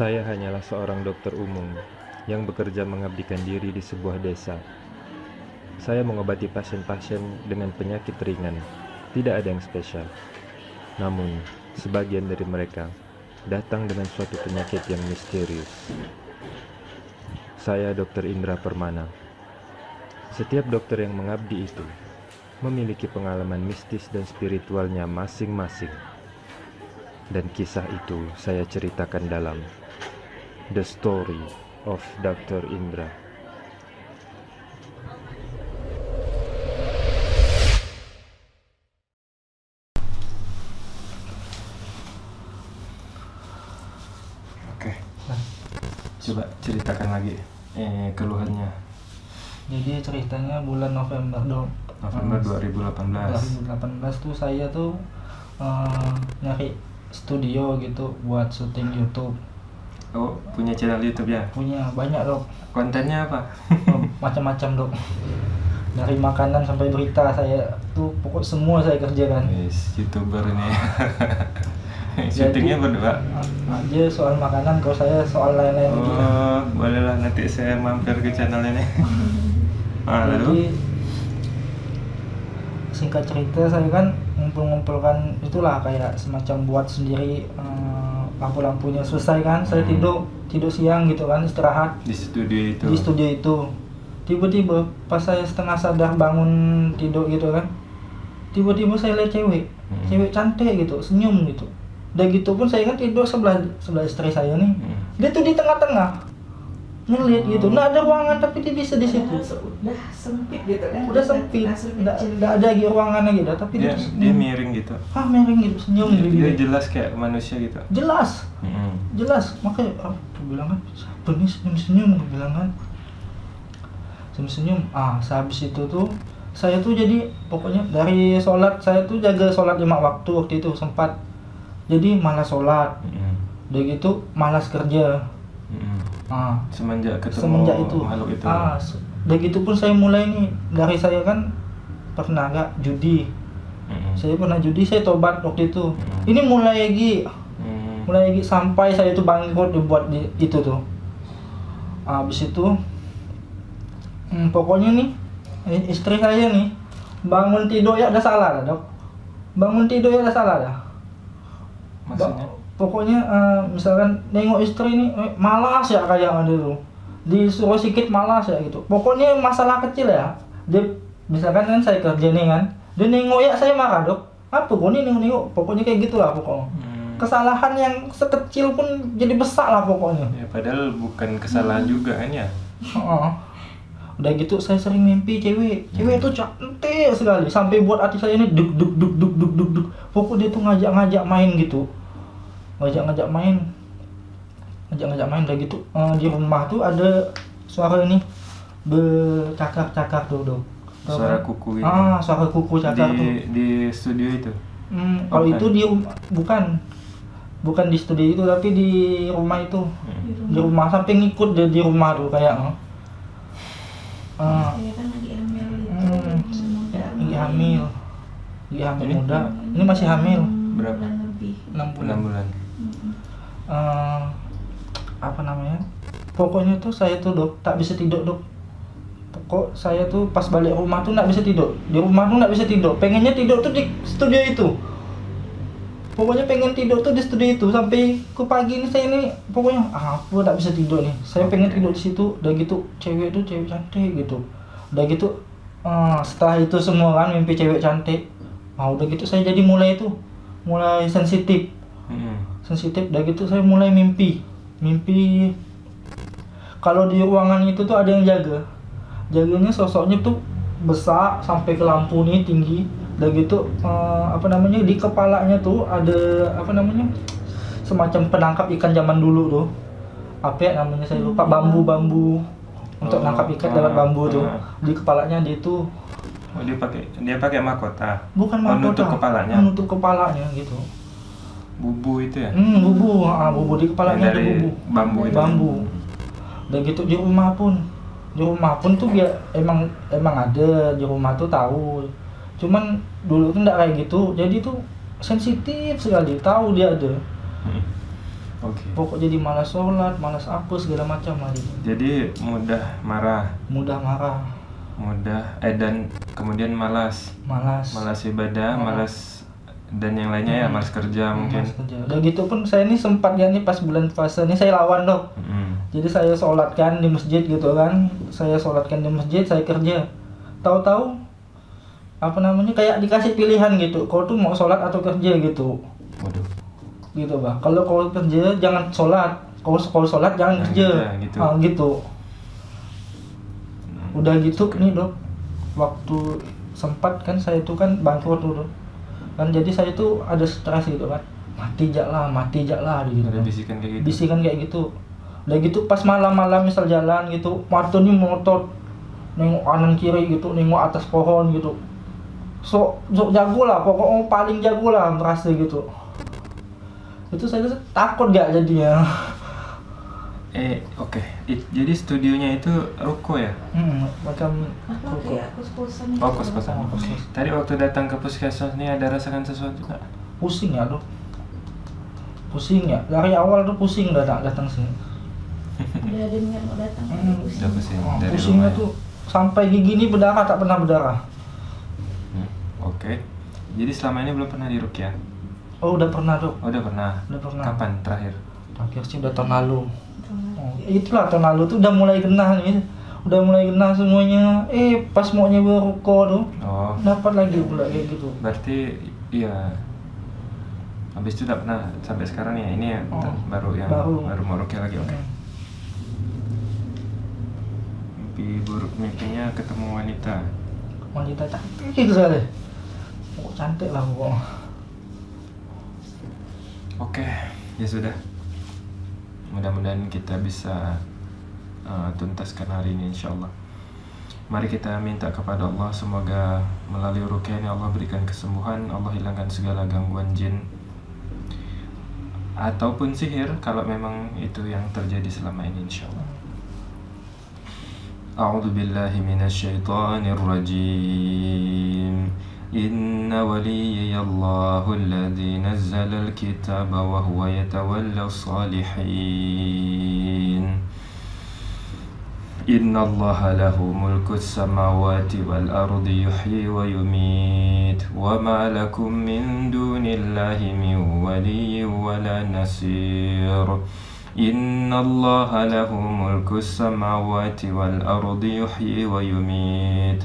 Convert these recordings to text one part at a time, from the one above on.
Saya hanyalah seorang dokter umum yang bekerja mengabdikan diri di sebuah desa. Saya mengobati pasien-pasien dengan penyakit ringan, tidak ada yang spesial. Namun, sebagian dari mereka datang dengan suatu penyakit yang misterius. Saya Dr. Indra Permana. Setiap dokter yang mengabdi itu memiliki pengalaman mistis dan spiritualnya masing-masing. Dan kisah itu saya ceritakan dalam The Story of Dr. Indra. Oke, coba ceritakan lagi eh, keluhannya. Jadi ceritanya bulan November dong. November Eh, 2018. 2018 tuh saya tuh eh, nyari studio gitu buat syuting YouTube. Oh, punya channel YouTube ya? Punya banyak dok, Kontennya apa? Oh, macam-macam dok. Dari makanan sampai berita saya tuh pokok semua saya kerjakan. Yes, YouTuber ini. Syutingnya berdua. Aja soal makanan, kalau saya soal lain-lain gitu. Oh, bolehlah nanti saya mampir ke channel ini. ah, Jadi lalu? singkat cerita saya kan ngumpul-ngumpulkan itulah kayak semacam buat sendiri eh, lampu-lampunya selesai kan saya Hmm. tidur tidur siang gitu kan istirahat di studio itu. di studio itu tiba-tiba pas saya setengah sadar bangun tidur gitu kan tiba-tiba saya lihat cewek Hmm. cewek cantik gitu senyum gitu udah gitu pun saya kan tidur sebelah sebelah istri saya nih Hmm. dia tuh di tengah-tengah ngeliat gitu. Nah ada ruangan tapi dia bisa di situ. Udah sempit gitu kan. Udah sempit. nggak nggak ada lagi ruangan lagi dah tapi Dia, dia, dia miring gitu. ah miring gitu. Senyum Dia, gitu, dia jelas kayak manusia gitu. jelas. Jelas. Makanya ah, aku bilang kan siapa nih? Senyum senyum aku bilang kan. Senyum senyum ah sehabis itu tuh saya tuh jadi pokoknya dari sholat saya tuh jaga sholat lima waktu waktu itu sempat. Jadi malas sholat. Udah gitu malas kerja. Ah Semenjak ketemu semenjak itu makhluk itu. ah se- udah gitu pun saya mulai nih dari saya kan pernah agak judi Mm-mm. saya pernah judi saya tobat waktu itu Hmm. ini mulai lagi Mm. mulai lagi sampai saya itu bangkrut dibuat di, itu tuh habis itu hmm, pokoknya nih istri saya nih bangun tidur ya ada salah dah dok bangun tidur ya ada salah dah Maksudnya? Ba- pokoknya eh, misalkan nengok istri nih eh, malas ya kayak tuh disuruh sikit malas ya gitu. Pokoknya masalah kecil ya. Dia misalkan kan saya kerja nih kan dia nengok ya saya marah dok apa kok nih nengok nengok pokoknya kayak gitulah pokoknya. Mm. kesalahan yang sekecil pun jadi besar lah pokoknya. Ya padahal bukan kesalahan juga kan ya. Udah gitu saya sering mimpi cewek. Cewek itu cantik sekali. Sampai buat hati saya ini duk duk duk duk duk duk duk. Pokok dia tuh ngajak-ngajak main gitu ngajak-ngajak main ngajak-ngajak main udah gitu eh, di rumah tuh ada suara ini bercakar-cakar tuh dong Suara kuku itu. ah suara kuku cakar tuh di di studio itu. Hmm, kalau Bukan. itu di rumah bukan bukan di studio itu tapi di rumah itu Mm. di rumah sampai ngikut dia di rumah tuh kayak ah saya kan lagi hamil itu Hmm. muda lagi hamil lagi hamil Ini? muda ini masih hamil Berapa? bulan lebih enam bulan Enam bulan. Eh, apa namanya? Pokoknya tuh saya tuh dok tak bisa tidur dok. Pokok saya tuh pas balik rumah tuh nggak bisa tidur. Di rumah tuh nggak bisa tidur. Pengennya tidur tuh di studio itu. Pokoknya pengen tidur tuh di studio itu. Sampai ke pagi ini saya ini pokoknya ah, aku nggak bisa tidur nih? Saya pengen tidur di situ. Udah gitu cewek tuh cewek cantik gitu. Udah gitu eh, setelah itu semua kan mimpi cewek cantik. Ah udah gitu saya jadi mulai itu mulai sensitif Mm-mm. sensitif udah gitu saya mulai mimpi. Mimpi kalau di ruangan itu tuh ada yang jaga. Jaganya sosoknya tuh besar sampai ke lampu nih tinggi. Udah gitu eh, apa namanya di kepalanya tuh ada apa namanya semacam penangkap ikan zaman dulu tuh. Apa ya namanya saya lupa. Bambu bambu untuk Oh, nangkap ikan ah, lewat bambu tuh. ah. di kepalanya dia tuh. Oh dia pakai dia pakai mahkota. bukan Oh, mahkota. nutup kepalanya. menutup kepalanya gitu Bubu itu ya. hmm bubu. Ah bubu di kepalanya ada bubu. bambu itu. bambu. Udah gitu di rumah pun. Di rumah pun tuh dia emang emang ada. Di rumah tuh tahu. Cuman dulu tuh nggak kayak gitu. Jadi tuh sensitif sekali. Tahu dia ada. Mm. Oke. pokok jadi malas sholat malas apa segala macam lah gitu. Jadi mudah marah, mudah marah. Mudah eh dan kemudian malas, malas. Malas ibadah, Hmm. malas dan yang lainnya ya Hmm. malas kerja mungkin. Malas kerja. udah gitu pun saya ini sempat ya nih pas bulan puasa ini saya lawan dok Mm. jadi saya sholatkan di masjid gitu kan saya sholatkan di masjid saya kerja tahu-tahu apa namanya kayak dikasih pilihan gitu kau tuh mau sholat atau kerja gitu Waduh. gitu bang kalau kau kerja jangan sholat kau kalau sholat jangan Jangan kerja kerja, gitu. Ah, gitu Hmm. udah gitu nih dok waktu sempat kan saya itu kan bangkrut Dok. Kan jadi saya tuh ada stres gitu kan. Mati jak lah mati jak lah gitu Ada kan. bisikan kayak gitu. bisikan kayak gitu. Udah gitu pas malam-malam misal jalan gitu mata nih motot nengok kanan kiri gitu nengok atas pohon gitu. Sok sok jago lah pokoknya paling jago lah merasa gitu. Itu saya takut gak jadinya Eh, oke. It- Jadi studionya itu ruko ya? hmm, macam Apa kayak kos-kosan Oh, kos-kosan. Oh, kos-kosan. Tadi waktu datang ke puskesmas ini ada rasakan sesuatu nggak? pusing ya dok pusing ya dari awal tuh pusing datang datang sini Udah dengar mau datang Hmm. pusing. Udah pusing Oh, dari pusingnya rumah ya? tuh sampai gigi ini berdarah tak pernah berdarah Hmm, Oke. Jadi selama ini belum pernah di Rukia? oh udah pernah dok Oh, udah pernah. Udah pernah. Kapan terakhir? akhir sih udah tahun lalu Oh, itulah tahun lalu tuh udah mulai genah nih udah mulai genah semuanya eh pas mau nyewa ruko tuh Oh, dapat lagi pula kayak gitu berarti iya. Habis itu udah pernah sampai sekarang ya. Ini ya Oh, baru yang baru. baru, mau Rukia lagi. Oke. Mimpi buruk mimpinya ketemu wanita. wanita cantik sekali oh, cantik lah pokoknya Oke, ya sudah mudah-mudahan kita bisa uh, tuntaskan hari ini insya Allah Mari kita minta kepada Allah semoga melalui rukyah ini Allah berikan kesembuhan, Allah hilangkan segala gangguan jin ataupun sihir kalau memang itu yang terjadi selama ini insya Allah. A'udzu billahi rajim. إن وليي الله الذي نزل الكتاب وهو يتولى الصالحين. إن الله له ملك السماوات والأرض يحيي ويميت. وما لكم من دون الله من ولي ولا نصير. إن الله له ملك السماوات والأرض يحيي ويميت.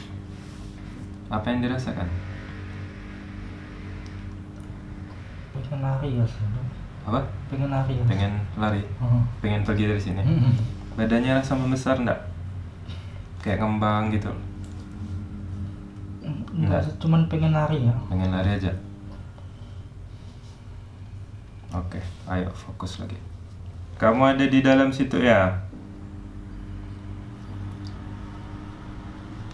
Apa yang dirasakan? pengen lari ya. Apa? pengen lari ya Pengen lari? Hmm. Pengen pergi dari sini? Hmm. Badannya rasa membesar enggak? Kayak ngembang gitu Enggak, cuman pengen lari ya Pengen lari aja Oke, ayo fokus lagi Kamu ada di dalam situ ya?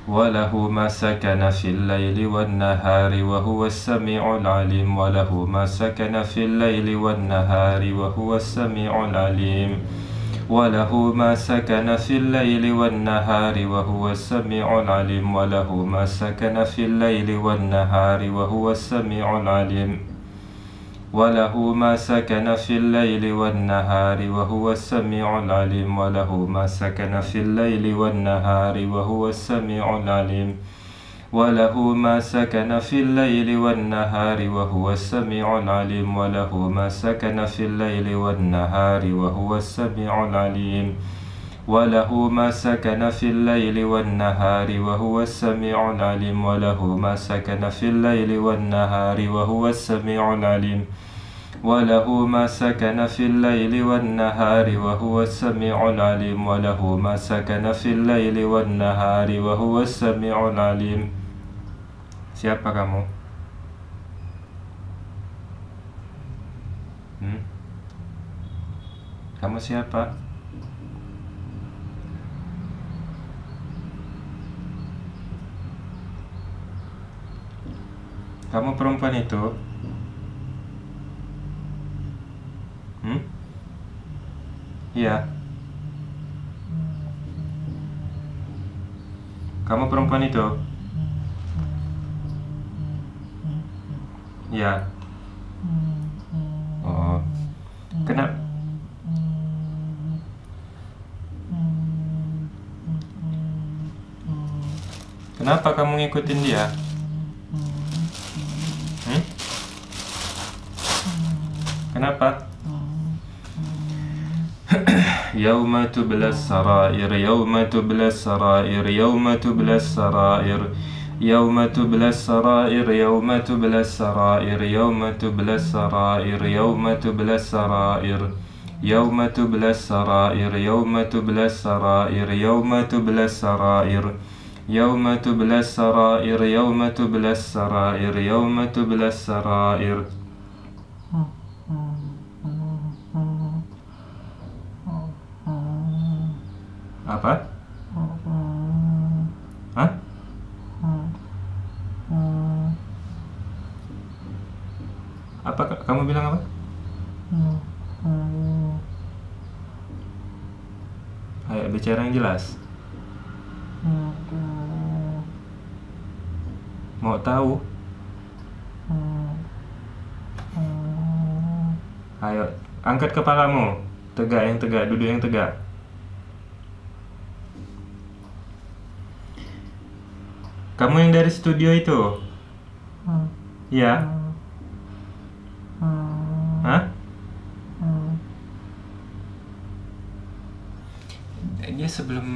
وله ما سكن في الليل والنهار وهو السميع العليم. وله ما سكن في الليل والنهار وهو السميع العليم. وله ما سكن في الليل والنهار وهو السميع العليم. وله ما سكن في الليل والنهار وهو السميع العليم. وله ما سكن في الليل والنهار وهو السميع العليم. وله ما سكن في الليل والنهار وهو السميع العليم. وله ما سكن في الليل والنهار وهو السميع العليم. وله ما سكن في الليل والنهار وهو السميع العليم. وله ما سكن في الليل والنهار وهو السميع العليم وله ما سكن في الليل والنهار وهو السميع العليم وله ما سكن في الليل والنهار وهو السميع العليم وله ما سكن في الليل والنهار وهو السميع العليم Siapa kamu? Hmm? Kamu siapa? Kamu perempuan itu? Hmm? Iya. Kamu perempuan itu? Iya. Oh. Kenapa? Kenapa kamu ngikutin dia? Kenapa? يوم تبلى السرائر يوم تبلى السرائر يوم تبلى السرائر يوم تبلى السرائر يوم تبلى السرائر يوم تبلى السرائر يوم تبلى السرائر يوم تبلى السرائر يوم تبلى السرائر يوم تبلى السرائر يوم تبلى السرائر يوم تبلى السرائر يوم تبلى السرائر apa? Hah? Apa ka- kamu bilang apa? Ayo bicara yang jelas. Mau tahu? Ayo angkat kepalamu. Tegak yang tegak, duduk yang tegak. Kamu yang dari studio itu? Ya. Hah? Dia sebelum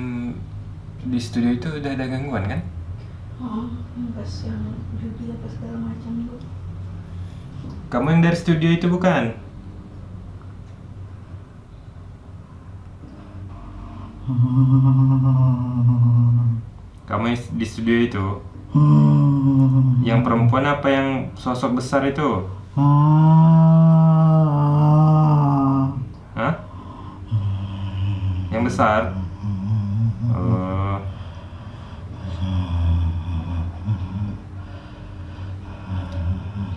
di studio itu udah ada gangguan kan? Oh, pas yang judi apa segala macam itu. Kamu yang dari studio itu bukan? Kamu yang di studio itu? Yang perempuan apa yang sosok besar itu? Hah? Yang besar? Oh.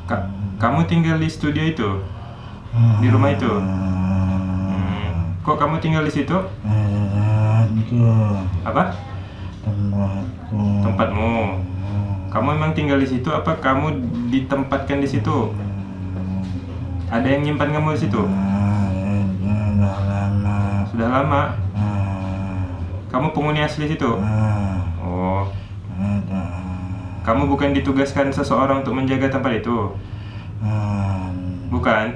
Ka- kamu tinggal di studio itu? Di rumah itu? Hmm. Kok kamu tinggal di situ? Apa? Tempatmu. Kamu emang tinggal di situ apa kamu ditempatkan di situ? Ada yang nyimpan kamu di situ? Sudah lama. Kamu penghuni asli situ? Oh. Kamu bukan ditugaskan seseorang untuk menjaga tempat itu? Bukan?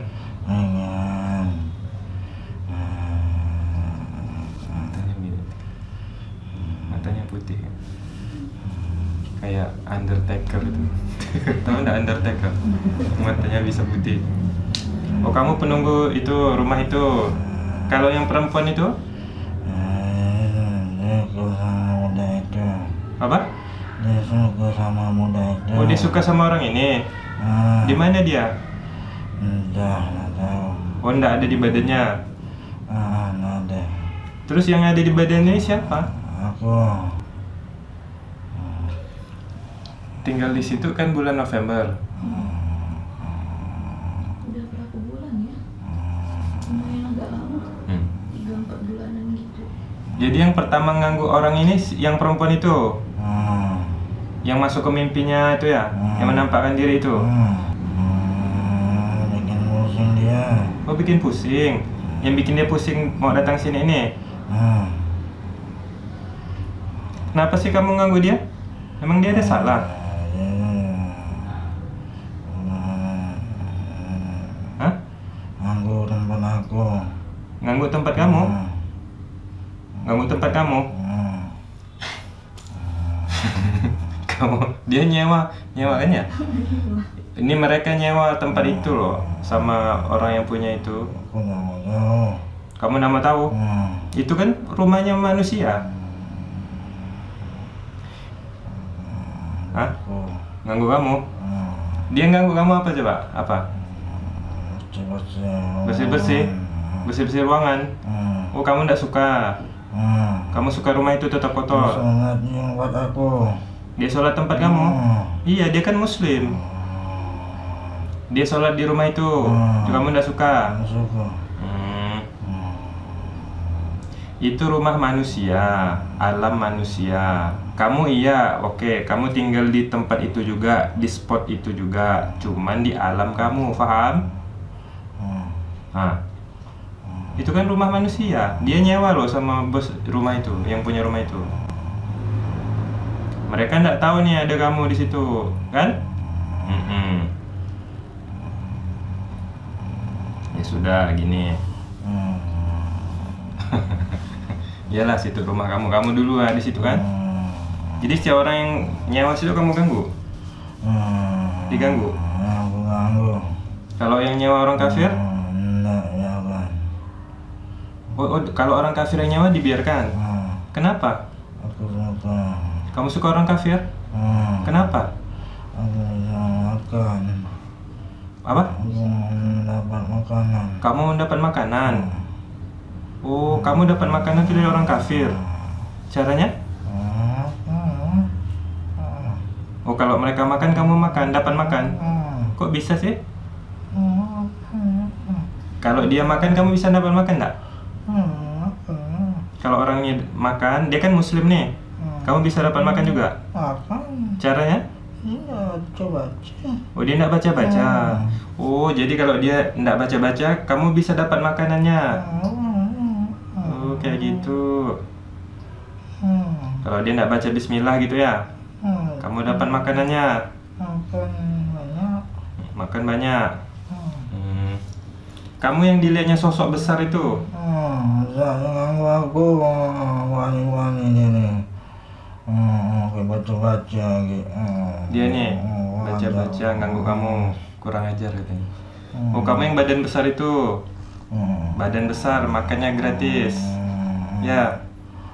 Matanya mirip. Matanya putih. Kayak Undertaker itu. Tahu nggak Undertaker? Matanya bisa putih. Oh kamu penunggu itu rumah itu. Kalau yang perempuan itu apa? Dia suka sama muda itu. Oh dia suka sama orang ini. Ah, Di mana dia? Entah, nggak tahu. Oh nggak ada di badannya. Ah, ada. Terus yang ada di badannya siapa? Aku. Tinggal di situ kan bulan November. Udah berapa bulan ya? Lumayan agak lama. Hmm. Empat bulanan Jadi yang pertama ganggu orang ini yang perempuan itu, Hmm. yang masuk ke mimpinya itu ya, Hmm. yang menampakkan diri itu. Hmm. Hmm. Bikin pusing dia. Oh bikin pusing. Yang bikin dia pusing mau datang sini ini. Hmm. Kenapa sih kamu ganggu dia? Emang dia ada salah? Hah? Ganggu tempat aku. Ganggu tempat kamu? Hmm. Ganggu tempat kamu? Hmm. Kamu dia nyewa, nyewa kan ya? Ini mereka nyewa tempat itu loh sama orang yang punya itu. Aku tahu. Kamu nama tahu? Itu kan rumahnya manusia. Hah? Ganggu kamu? Hmm. Dia ganggu kamu apa coba? Apa? Bersih-bersih. Bersih-bersih? Ruangan? Hmm. Oh kamu nggak suka? Hmm. Kamu suka rumah itu tetap kotor? Buat aku. Dia sholat tempat kamu? Hmm. Iya dia kan muslim. Dia sholat di rumah itu. Hmm. Kamu nggak suka? Nggak suka. Itu rumah manusia, alam manusia. Kamu iya, oke, kamu tinggal di tempat itu juga, di spot itu juga, cuman di alam kamu, paham? Hmm. Nah, itu kan rumah manusia. Dia nyewa loh sama bos rumah itu, yang punya rumah itu. Mereka nggak tahu nih ada kamu di situ, kan? Mm-mm. Ya sudah, gini. Hmm. Iyalah situ rumah kamu, kamu dulu lah di situ kan? Hmm. Jadi setiap orang yang nyewa situ kamu ganggu. Hmm. Diganggu? Aku ganggu. Kalau yang nyewa orang kafir, Hmm. Enggak, ya kan. oh, oh, kalau orang kafir yang nyewa dibiarkan. Hmm. Kenapa? Aku suka. Kamu suka orang kafir? Hmm. Kenapa? Aku makan. Apa? Aku mendapat makanan. Kamu mendapat makanan. Oh, kamu dapat makanan itu dari orang kafir. Caranya? Hmm. Hmm. Hmm. Oh, kalau mereka makan, kamu makan, dapat makan. Hmm. Kok bisa sih? Hmm. Hmm. Kalau dia makan, kamu bisa dapat makan enggak? Hmm. Hmm. Kalau orangnya makan, dia kan muslim nih. Kamu bisa dapat makan juga. Caranya? Coba. Oh, dia enggak baca-baca. Oh, jadi kalau dia enggak baca-baca, kamu bisa dapat makanannya. Hmm. Kayak gitu. Hmm. Kalau dia enggak baca bismillah gitu ya, Hmm. kamu dapat makanannya. Makan banyak. Makan banyak. Hmm. Hmm. Kamu yang dilihatnya sosok besar itu, Hmm, aku wani-wani ini. Hmm, baca-baca gitu. Hmm. dia nih Hmm, baca-baca ganggu kamu, kurang ajar katanya. Hmm. Oh, kamu yang badan besar itu, Hmm. badan besar, makannya gratis. Hmm. Ya,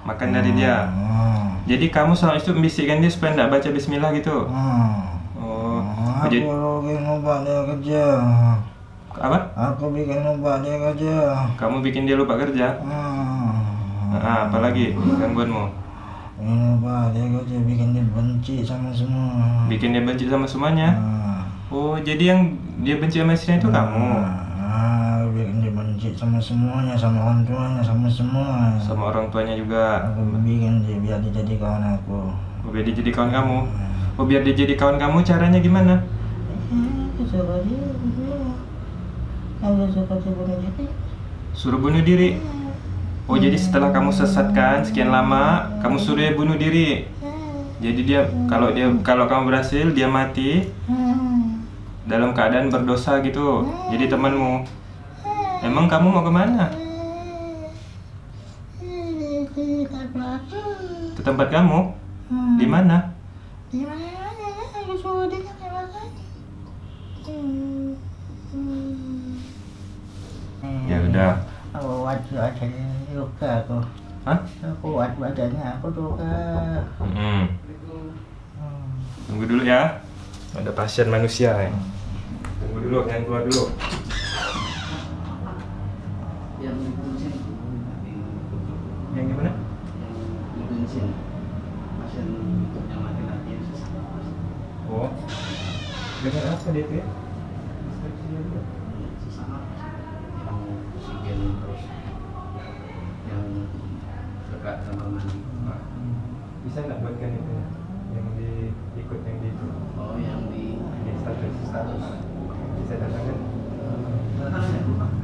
makan dari dia. Hmm. Jadi kamu soal itu membisikkan dia supaya enggak baca bismillah gitu. Hmm. Oh, Aku jadi bikin obat dia kerja. apa? Aku bikin obat dia kerja. Kamu bikin dia lupa kerja? Hmm. Nah, apalagi gangguanmu? Ini obat dia kerja bikin dia benci sama semua. Bikin dia benci sama semuanya? Hmm. Oh, jadi yang dia benci sama istrinya itu kamu? Ah, bikin dia benci sama semuanya, sama orang tuanya, sama semua. Sama orang tuanya juga? Aku bikin dia biar dia jadi kawan aku. Oh, biar dia jadi kawan kamu? Oh, biar dia jadi kawan kamu caranya gimana? Suka dia, Aku suka bunuh diri. Suruh bunuh diri? Oh, jadi setelah kamu sesatkan sekian lama, kamu suruh dia bunuh diri? Jadi dia, kalau dia, kalau kamu berhasil, dia mati dalam keadaan berdosa gitu. Jadi temanmu. Emang kamu mau ke mana? Ke tempat kamu? Di mana? Ya udah. Aku kuat badannya juga aku. Hah? Aku kuat badannya aku juga. Mm-mm. Tunggu dulu ya. Ada pasien manusia ya. Tunggu dulu, jangan keluar dulu. Yang bensin Yang gimana? yang bensin pasien yang mati-mati yang sesama Oh. Dengan apa dia tuh ya? sesama yang oksigen terus yang dekat bisa nggak buatkan itu yang di ikut yang di itu? Oh yang di di status. Status. Bisa datang kan datang ya lupa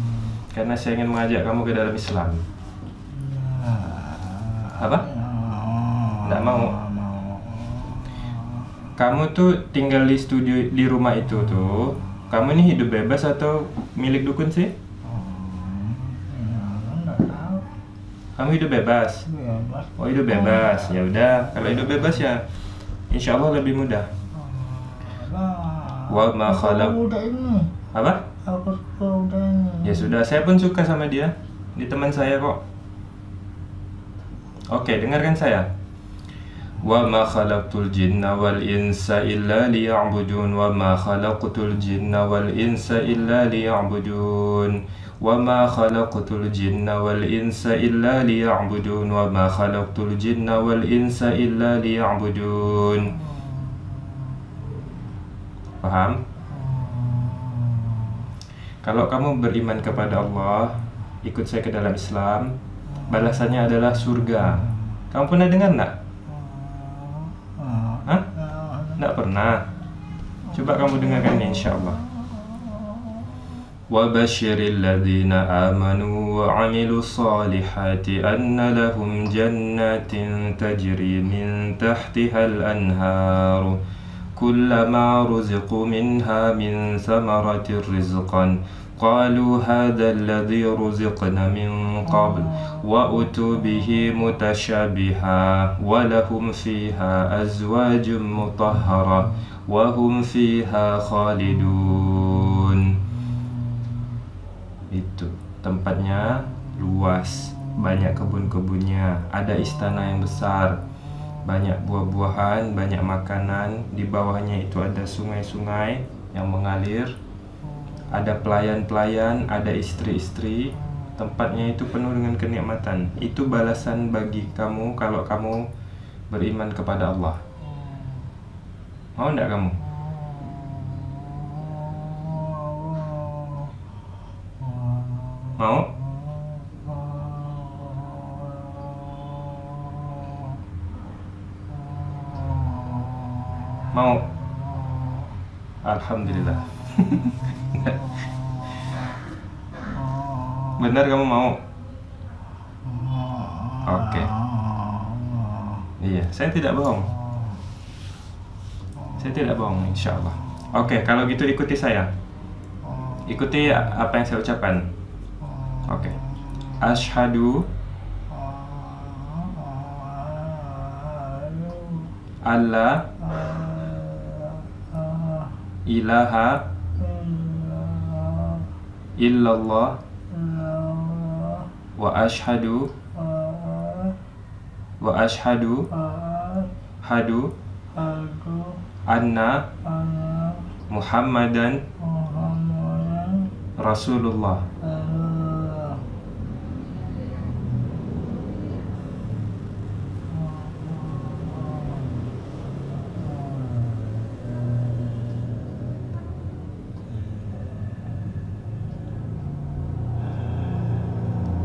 karena saya ingin mengajak kamu ke dalam Islam apa Nggak mau. kamu tuh tinggal di studio di rumah itu tuh kamu ini hidup bebas atau milik dukun sih kamu hidup bebas. Oh hidup bebas, ya udah. Kalau hidup bebas ya, insya Allah lebih mudah. Wa ma khalaq-. Apa? Aku. Ya sudah, saya pun suka sama dia. Di teman saya kok. Oke, dengarkan saya. Wa ma khalaqtul jinna wal insa illa liya'budun wa ma khalaqtul jinna wal insa illa liya'budun wa ma khalaqtul jinna wal insa illa liya'budun wa ma khalaqtul jinna wal insa illa liya'budun Paham? Kalau kamu beriman kepada Allah, ikut saya ke dalam Islam, balasannya adalah surga. Kamu pernah dengar nggak? Hah? Nggak pernah. Coba kamu dengarkan ini insya Allah. وبشر الذين آمنوا وعملوا الصالحات أن لهم جنات تجري من تحتها الأنهار كلما رزقوا منها من ثمرة رزقا قالوا هذا الذي رزقنا من قبل وأتوا به متشابها ولهم فيها أزواج مطهرة وهم فيها خالدون itu tempatnya luas banyak kebun-kebunnya ada istana yang besar banyak buah-buahan banyak makanan. Di bawahnya itu ada sungai-sungai yang mengalir. Ada pelayan-pelayan ada istri-istri. Tempatnya itu penuh dengan kenikmatan. Itu balasan bagi kamu kalau kamu beriman kepada Allah. Mau enggak kamu? Mau mau. Alhamdulillah. Benar kamu mau? Oke. Iya saya tidak bohong. Saya tidak bohong insya Allah oke kalau gitu ikuti saya. Ikuti apa yang saya ucapkan. Oke. Ashadu alla ilaha illallah wa ashadu wa ashadu hadu anna muhammadan rasulullah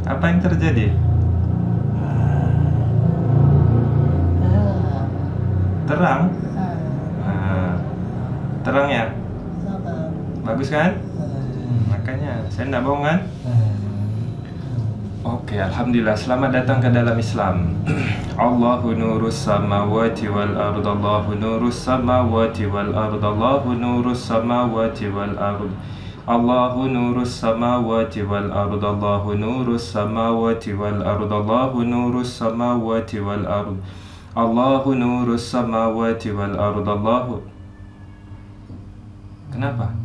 apa yang terjadi terang Nah, terang ya bagus kan makanya saya tidak bohong kan Oke, Alhamdulillah. Selamat datang ke dalam Islam. Allahu nurus samawati wal ard. Allahu nurus samawati wal ard. Allahu nurus samawati wal ard. Allahu nurus samawati wal ard. Allahu nurus samawati wal ard. Allahu nurus samawati wal ard. Allahu nurus samawati wal ard. Allahu Kenapa? Kenapa?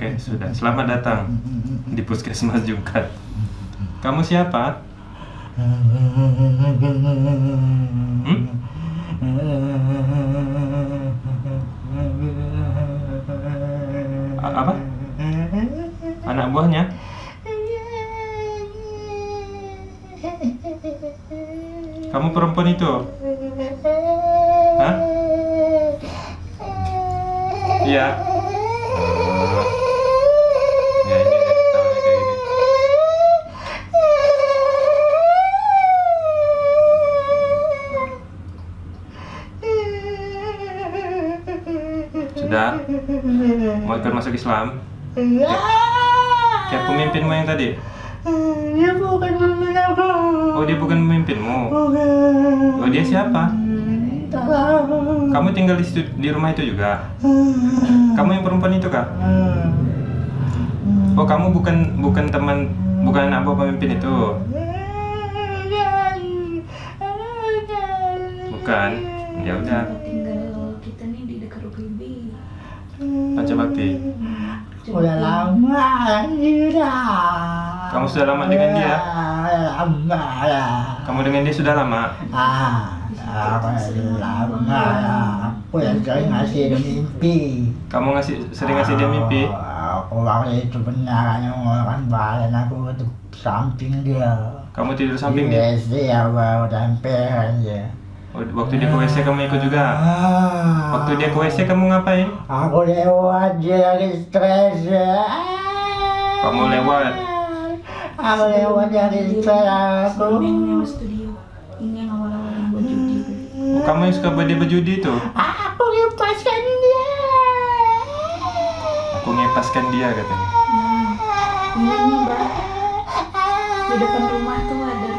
Oke, sudah. Selamat datang di Puskesmas Jungkat. Kamu siapa? Hmm? Apa? Anak buahnya? Kamu perempuan itu? Hah? Iya. Sudah? Mau ikut masuk Islam? Kayak pemimpinmu yang tadi? Dia bukan pemimpin aku. Oh dia bukan pemimpinmu. Bukan. Oh dia siapa? Kamu tinggal di, situ- di rumah itu juga? Kamu yang perempuan itu kah? Oh kamu bukan bukan teman bukan anak buah pemimpin itu? Bukan. Ya udah. Pancabakti. Udah lama sudah. Kamu sudah lama dengan dia? Lama lah. Kamu dengan dia sudah lama? Ah, aku sudah lama lah. Aku yang sering ngasih dia mimpi. Kamu ngasih sering ngasih dia mimpi? Ah, Aku waktu itu benar mengeluarkan badan aku samping dia. Kamu tidur samping dia? Iya sih, aku tempel aja. Waktu dia ke WC kamu ikut juga? Ah. Waktu dia ke WC kamu ngapain? Aku lewat dia lagi stres. Kamu lewat? Aku lewat dari stres aku. Oh, kamu yang suka dia berjudi itu? Aku lepaskan dia. Aku ngepaskan dia katanya. Nah, ini mbak. Di depan rumah tuh ada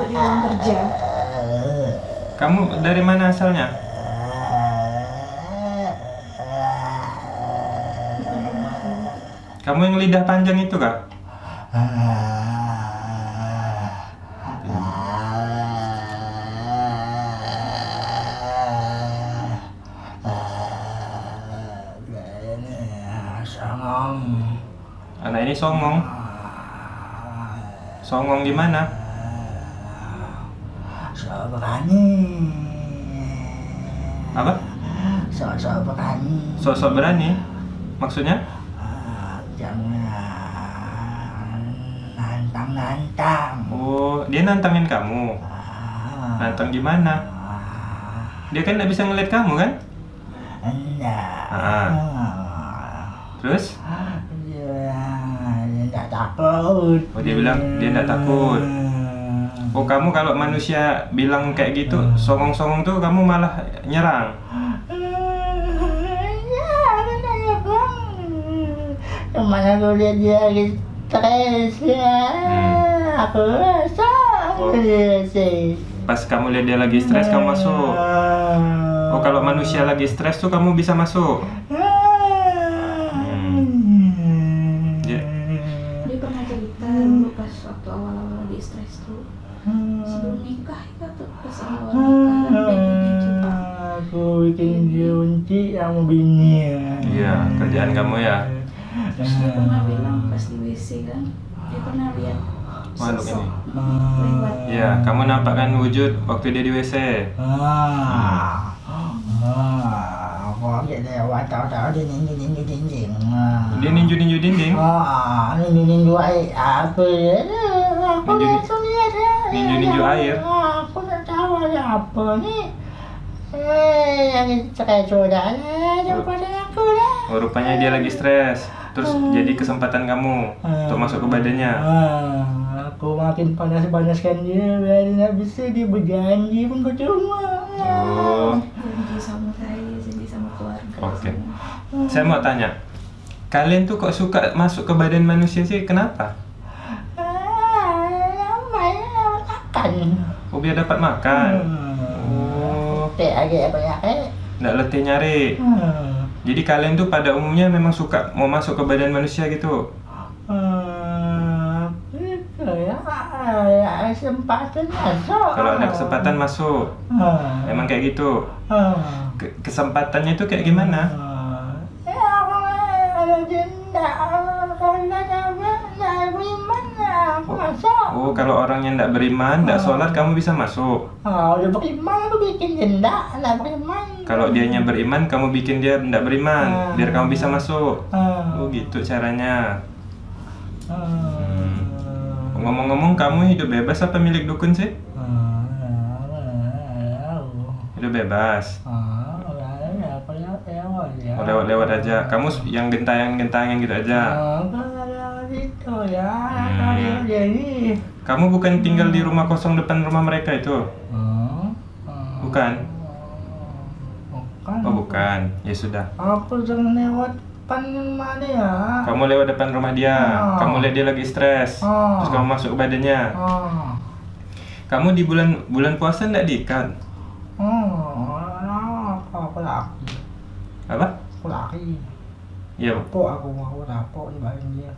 gitu di ruang kerja. Kamu dari mana asalnya? Kamu yang lidah panjang itu kak? Anak ini songong. Songong gimana? Berani. Apa? So so berani. Sosok berani? Maksudnya? Ah, Jangan nantang-nantang. Oh, dia nantangin kamu. Ah, Nantang gimana? Dia kan nggak bisa ngeliat kamu kan? Enggak. Ah. Terus? Dia dia tak takut. Oh, dia bilang dia nggak takut. Oh, kamu kalau manusia bilang kayak gitu, songong-songong tuh kamu malah nyerang. Ke mana aku lihat dia lagi stres ya. Hmm. Aku rasa Oh. Pas kamu lihat dia lagi stres, kamu masuk. Oh, kalau manusia lagi stres tuh kamu bisa masuk. WC kan, dia pernah lihat Makhluk ini. lewat. Iya, kamu nampakkan wujud waktu dia di WC. Ah, ah, aku lagi lewat tahu-tahu dia ninju ninju dinding. Ah. Dia ninju-ninju dinding. Ah, ninju ninju air apa ya? Aku Ninju- langsung lihat ya. ninju-ninju air. Ah, Aku tak tahu ada apa nih. Eh, yang stres sudah lah daripada aku lah. Oh, rupanya dia lagi stres. Terus jadi kesempatan kamu untuk masuk ke badannya. Ah, aku makin panas-panaskan dia biar dia nggak bisa dia berjanji pun percuma. Oh, Janji sama saya, janji sama keluarga. Oke. Saya mau tanya. Kalian tuh kok suka masuk ke badan manusia sih? Kenapa? makan Oh biar dapat makan. Hmm. Oh, teh aja banyak eh nggak letih nyari. Hmm. Jadi kalian tuh pada umumnya memang suka mau masuk ke badan manusia gitu. Hmm, itu ya, ya kesempatan masuk. Kalau ada kesempatan masuk. Hmm. Emang kayak gitu. Hmm. Ke- kesempatannya itu kayak gimana? Hmm. Ya, kalau jenda, kalau nggak ada, aku masuk. Oh, kalau orang yang tidak beriman, tidak sholat, kamu bisa masuk. Oh, udah beriman, aku bikin jenda, nggak beriman. Kalau dianya beriman, kamu bikin dia tidak beriman, Hmm. biar kamu bisa masuk. Hmm. Oh gitu caranya. Hmm. Ngomong-ngomong, kamu hidup bebas apa milik dukun sih? Hidup bebas. Ah, ya. Oh, lewat-lewat aja. Kamu yang gentayangan-gentayangan gitu aja. Itu ya, Hmm. kalau jadi. Kamu bukan tinggal di rumah kosong depan rumah mereka itu? Hmm. Hmm. Bukan. Bukan. Oh bukan. Ya sudah. Aku jangan lewat depan rumah dia. Kamu lewat depan rumah dia. Oh. Kamu lihat dia lagi stres. Oh. Terus kamu masuk badannya. Oh. Kamu di bulan bulan puasa nggak diikat? Oh, aku laki, Apa? aku laki. Iya. Aku, aku rapok di badan dia.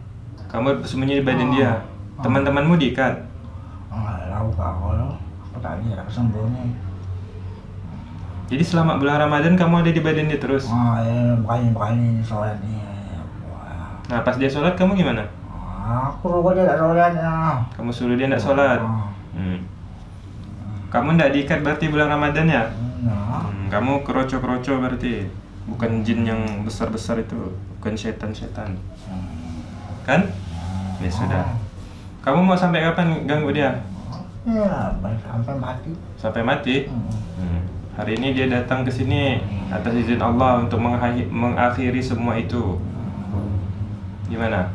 Kamu sembunyi di badan Oh. dia. Oh. Teman-temanmu diikat. Ah, tahu kau lo. Aku tak kira sembunyi. Jadi selama bulan Ramadan kamu ada di badan dia terus. Ah, ya, bukan bukan sholat nih. Nah pas dia sholat kamu gimana? Aku rokok dia tak sholat ya. Kamu suruh dia tidak sholat. Ah, Hmm. Kamu tidak diikat berarti bulan Ramadan ya? Nah, Hmm, kamu keroco-keroco berarti. Bukan jin yang besar-besar itu, bukan setan-setan. Kan? Ya sudah. Kamu mau sampai kapan ganggu dia? ya, sampai mati. Sampai mati? Hmm. Hmm. Hari ini dia datang ke sini atas izin Allah untuk mengakhiri, semua itu. Gimana?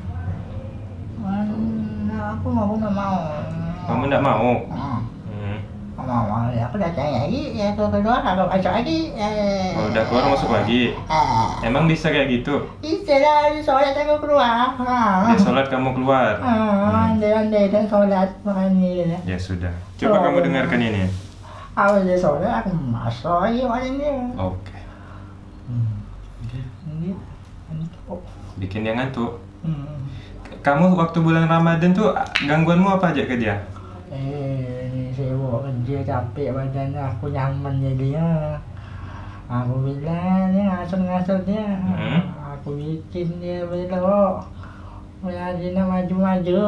Mana aku mau nggak mau. Kamu tidak mau? Hmm. Ya, aku datang lagi. Ya, ke kedua kalau masuk lagi. Eh, Kalau udah keluar masuk lagi. Ah, Emang bisa kayak gitu? istilah sholat aku keluar. Ah. Dia sholat kamu keluar. Ah, andai-andai dan sholat makanya. Ya sudah. Coba Oh. kamu dengarkan ini. Aku dia sholat aku masuk lagi. Oke. Ini, untuk. Bikin dia ngantuk. Hmm. Kamu waktu bulan Ramadan tuh gangguanmu apa aja ke dia? Eh, ini bawa kerja capek badannya aku nyaman jadinya. Aku bilang dia ngasut-ngasut dia. Hmm. Aku bikin dia belok. Melihatnya maju-maju.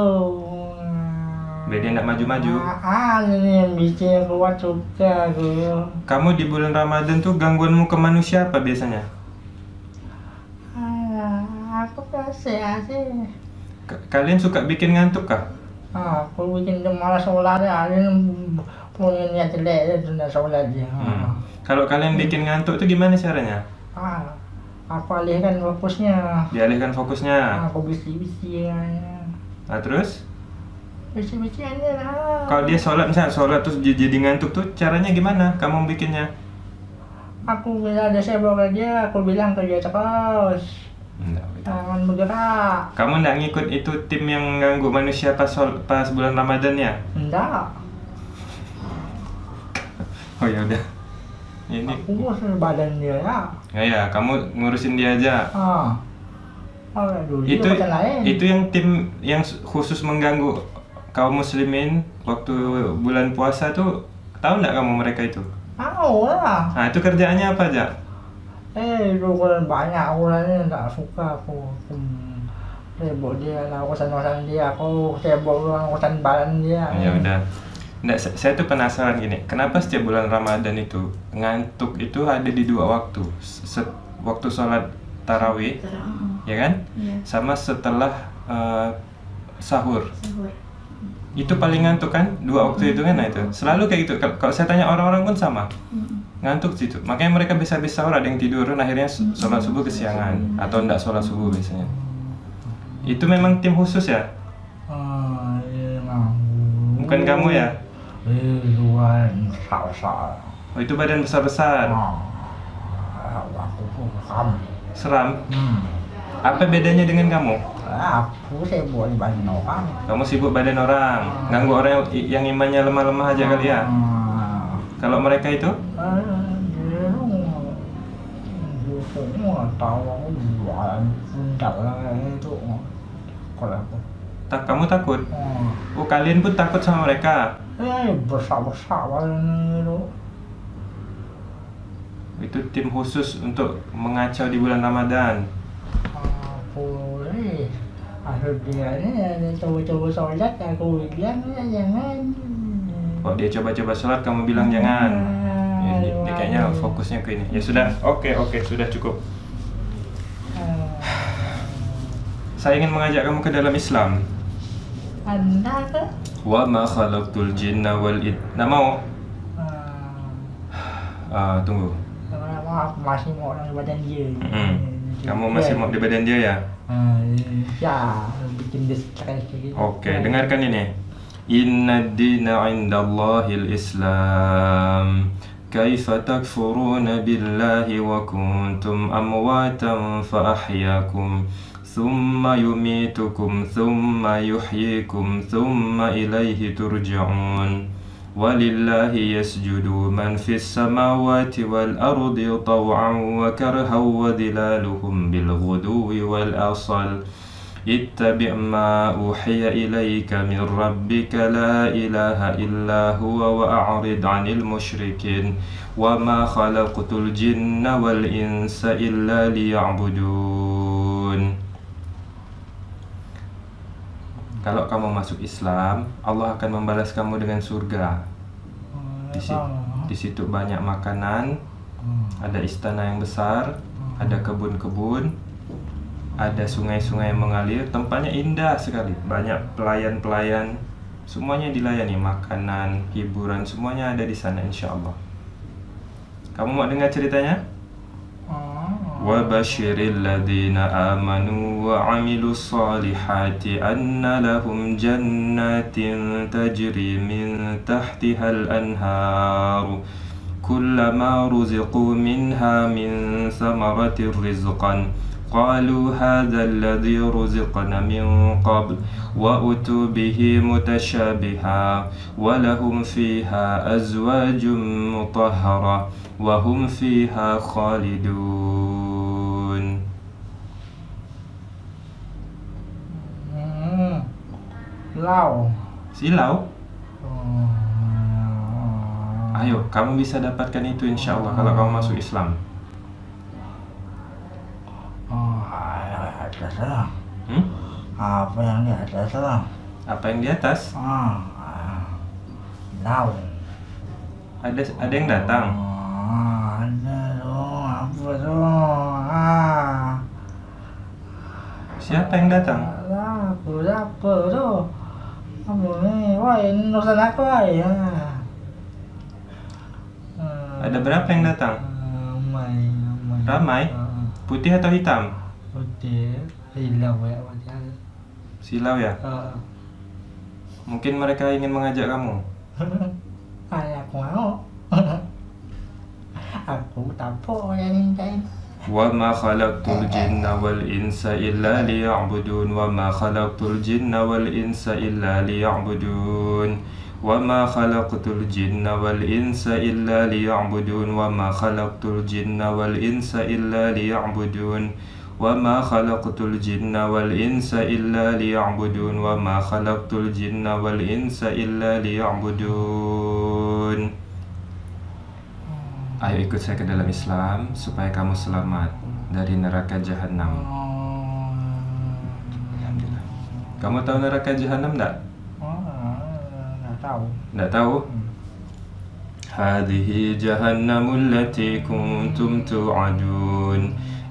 Biar dia maju-maju. Ah, ini yang bikin kuat suka aku. Kamu di bulan Ramadan tuh gangguanmu ke manusia apa biasanya? Ah, aku kasih sih. Kalian suka bikin ngantuk kah? Ah, aku bikin dia malas sholat. Dia punya niat jelek tidak sholat dia. Hmm. Kalau kalian bikin ngantuk tuh gimana caranya? Ah, aku alihkan fokusnya. Dialihkan fokusnya. Aku bisi-bisi ya. Nah terus? Bisi-bisi aja lah. Kalau dia sholat misalnya sholat terus jadi ngantuk tuh caranya gimana? Kamu bikinnya? Aku bilang ada saya bawa dia, aku bilang ke dia terus. Enggak. Jangan bergerak. Kamu nggak ngikut itu tim yang ganggu manusia pas pas bulan Ramadan ya? Enggak. Oh ya udah. Ini Aku ngurus badan dia ya. ya ya kamu ngurusin dia aja. Ah. Oh, itu lain. itu yang tim yang khusus mengganggu kaum muslimin waktu bulan puasa tuh tahu nggak kamu mereka itu? Tahu lah. Nah itu kerjaannya apa aja? Eh, dulu kan banyak urusannya tak suka aku. Hmm. Sibuk dia lah urusan-urusan dia. Aku sibuk dengan urusan badan dia. Ya udah. Nggak, sa- saya tuh penasaran gini, kenapa setiap bulan Ramadan itu ngantuk itu ada di dua waktu, Se- waktu sholat tarawih, mm, ya kan, Iya, sama setelah eh, sahur. sahur. Itu paling ngantuk kan, dua waktu itu kan, nah itu selalu kayak gitu. Kal- Kalau saya tanya orang-orang pun sama, Mm, ngantuk situ. Makanya mereka bisa bisa sahur, ada yang tidur, akhirnya s- sholat subuh kesiangan atau enggak sholat subuh biasanya. Itu memang tim khusus ya, Ah, iya, bukan kamu ya? Besar-besar. Oh itu badan besar-besar. Ah, aku Am. Seram. Hmm. Apa bedanya dengan kamu? Aku sibuk ibadah orang. Kamu sibuk badan orang, ganggu orang yang, yang imannya lemah-lemah aja kali ya. Hmm. Kalau mereka itu, tak kamu takut? Oh. Oh kalian pun takut sama mereka? Eh, besar-besar banget itu. Itu tim khusus untuk mengacau di bulan Ramadan. Aku eh, akhir dia ni ada coba-coba solat aku bilang jangan. Kok dia coba-coba sholat kamu bilang jangan. Ya, dia, dia kayaknya fokusnya ke ini. Ya sudah, oke oke sudah cukup. Saya ingin mengajak kamu ke dalam Islam. Wa ma khalaqtul jinna wal id. Nak mau? Ah, tunggu. Maaf masih mau orang badan dia. Mm-mm. Kamu masih mau di badan dia ya? Ah, ya, bikin dia stres. Oke, dengarkan ini. Inna dina indallahil Islam. كيف تكفرون بالله وكنتم أمواتا فأحياكم. ثم يميتكم ثم يحييكم ثم إليه ترجعون. ولله يسجد من في السماوات والأرض طوعا وكرها وظلالهم بالغدو والأصل. اتبع ما أوحي إليك من ربك لا إله إلا هو وأعرض عن المشركين وما خلقت الجن والإنس إلا ليعبدون Kalau kamu masuk Islam, Allah akan membalas kamu dengan surga. Di, si- di situ banyak makanan, ada istana yang besar, ada kebun-kebun, ada sungai-sungai yang mengalir, tempatnya indah sekali. Banyak pelayan-pelayan, semuanya dilayani, makanan, hiburan, semuanya ada di sana insya Allah. Kamu mau dengar ceritanya? وبشر الذين آمنوا وعملوا الصالحات أن لهم جنات تجري من تحتها الأنهار كلما رزقوا منها من ثمرة رزقا قالوا هذا الذي رزقنا من قبل وأتوا به متشابها ولهم فيها أزواج مطهرة وهم فيها خالدون. Lau. Silau Hmm. Ayo, kamu bisa dapatkan itu insya Allah kalau kamu masuk Islam atas lah. hmm? Apa yang di atas lah? Apa yang di atas? Ah, ah. Ada ada yang datang Ah, ada dong. Apa dong? Ah. Siapa yang datang? Aku apa tu? Apa ni? Wah, ini urusan aku ya. Ada berapa yang datang? Ramai, ramai. Ramai? Ah, Putih atau hitam? Putih, hilang ya macam. Silau ya? Ah. Mungkin mereka ingin mengajak kamu Ay, aku mau. aku tak apa yang mintain. وما خلقت الجن والإنس إلا ليعبدون وما خلقت الجن والإنس إلا ليعبدون وما خلقت الجن والإنس إلا ليعبدون وما خلقت الجن والإنس إلا ليعبدون وما خلقت الجن والإنس إلا ليعبدون وما خلقت الجن والإنس إلا ليعبدون Ayo ikut saya ke dalam Islam supaya kamu selamat dari neraka jahanam. Alhamdulillah. Kamu tahu neraka jahanam enggak? Oh, nggak tahu. Enggak tahu? هذه جهنم التي كنتم توعدون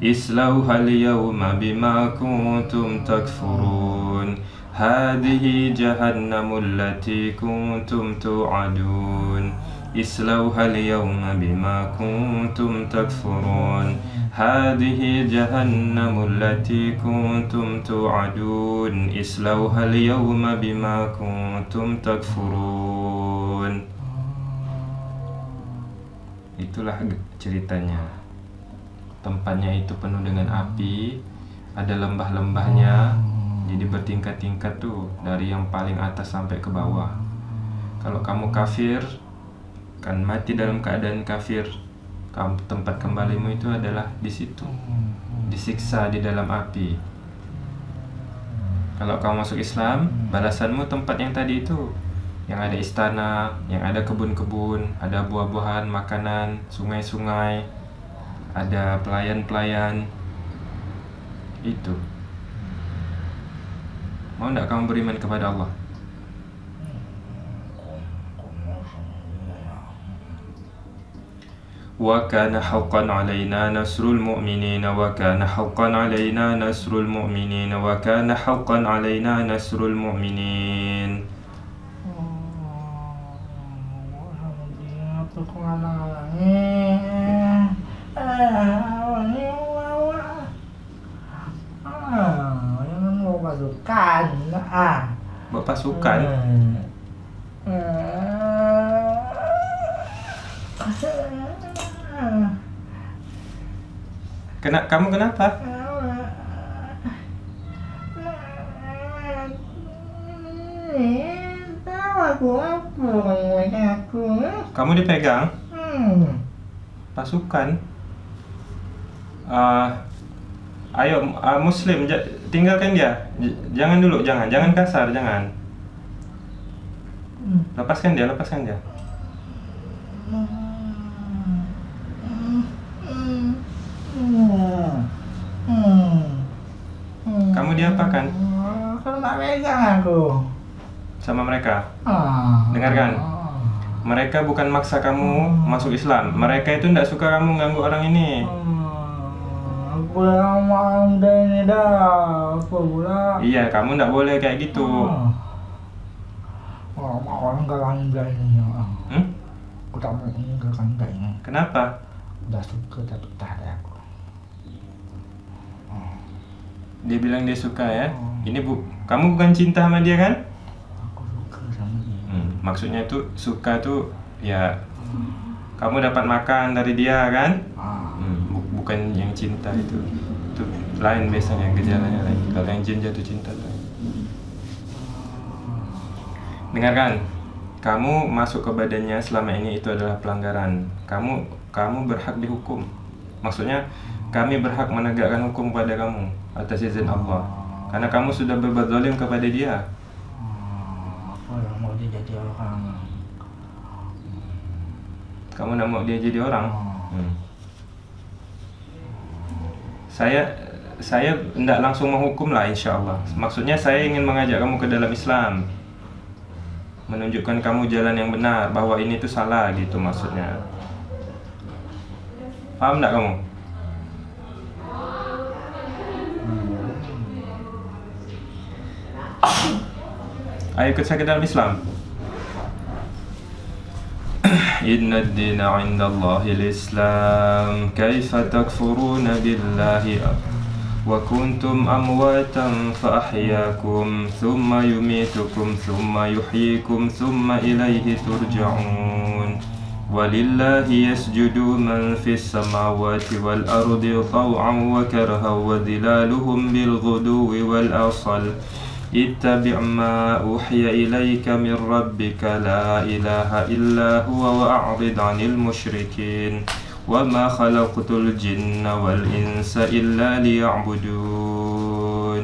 اصلوها اليوم بما كنتم تكفرون. هذه جهنم التي كنتم توعدون. اصلوها اليوم بما كنتم تكفرون. هذه جهنم التي كنتم توعدون. اصلوها اليوم بما كنتم تكفرون. Itulah ceritanya. Tempatnya itu penuh dengan api, ada lembah-lembahnya, jadi bertingkat-tingkat tuh dari yang paling atas sampai ke bawah. Kalau kamu kafir, kan mati dalam keadaan kafir. Tempat kembalimu itu adalah di situ, disiksa di dalam api. Kalau kamu masuk Islam, balasanmu tempat yang tadi itu, yang ada istana, yang ada kebun-kebun, ada buah-buahan, makanan, sungai-sungai, ada pelayan-pelayan. Itu. Mau tidak kamu beriman kepada Allah? وكان حقا علينا نصر المؤمنين وكان حقا علينا نصر المؤمنين وكان حقا علينا نصر المؤمنين Aku kok ngalang-ngalangin. ini wawa. Ah. Ah. Buat pasukan Kena, kamu kenapa? Kamu dipegang Hmm. pasukan Ah, Ayo ah, muslim tinggalkan dia J- Jangan dulu, jangan, jangan kasar, jangan Lepaskan dia, lepaskan dia Kamu diapakan? Kalau nggak pegang aku. sama mereka Ah. Dengarkan. Mereka bukan maksa kamu masuk Islam Mereka itu tidak suka kamu ganggu orang ini Hmm, Mau udah ini dah. Apa pula? Iya, kamu tidak boleh kayak gitu Ah. Oh, mau orang gak ini. ah. hmm? Aku tak mau ini gak ini. Kenapa? Udah suka tapi tak ada aku. Dia bilang dia suka ya Ini bu, kamu bukan cinta sama dia kan? Aku suka sama dia. Hmm, maksudnya itu suka tuh ya kamu dapat makan dari dia kan? Ah. Hmm, bukan yang cinta itu. Itu lain biasanya gejalanya lain. Kalau yang jin jatuh cinta tuh. Dengarkan, kamu masuk ke badannya selama ini itu adalah pelanggaran. Kamu kamu berhak dihukum. Maksudnya kami berhak menegakkan hukum pada kamu atas izin Allah. Karena kamu sudah berbuat zalim kepada dia. Yang mau dia jadi orang. Kamu nak mau dia jadi orang? Oh. Hmm. Saya saya tidak langsung menghukum lah insya Allah. Maksudnya saya ingin mengajak kamu ke dalam Islam, menunjukkan kamu jalan yang benar, bahwa ini tuh salah gitu maksudnya. Paham tidak kamu? Ayo ikut saya ke dalam Islam. إن الدين عند الله الإسلام. كيف تكفرون بالله؟ وكنتم أمواتا فأحياكم ثم يميتكم ثم يحييكم ثم إليه ترجعون. ولله يسجد من في السماوات والأرض طوعا وكرها وظلالهم بالغدو والأصل. اتبع ما أوحي إليك من ربك لا إله إلا هو وأعرض عن المشركين. وما خلقت الجن والإنس إلا ليعبدون.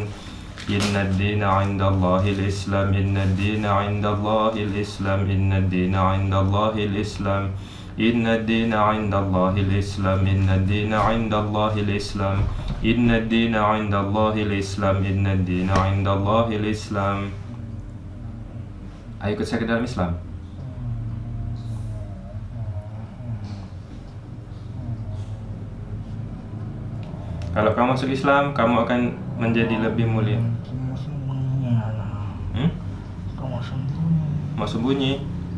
إن الدين عند الله الإسلام إن الدين عند الله الإسلام إن الدين عند الله الإسلام. إن الدين عند الله الإسلام إن الدين عند الله الإسلام إن الدين عند الله الإسلام إن الدين عند الله الإسلام Ayo ikut saya ke dalam Islam Kalau kamu masuk Islam, kamu akan menjadi lebih mulia. Kamu sembunyi lah. Hmm? Kamu sembunyi. Mau sembunyi?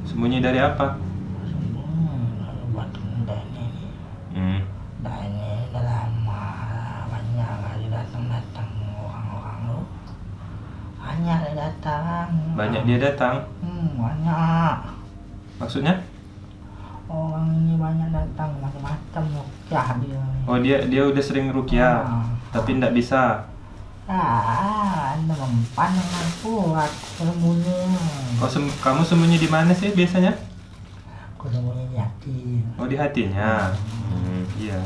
Sembunyi dari apa? Datang. Banyak dia datang. Hmm, banyak. Maksudnya? Orang ini banyak datang macam-macam rukyah dia Oh dia dia udah sering rukyah, Ah. tapi ndak bisa. ah anda mempan dengan kuat sembunyi Oh sem- kamu sembunyi di mana sih biasanya? aku sembunyi di hati Oh di hatinya. Hmm, iya.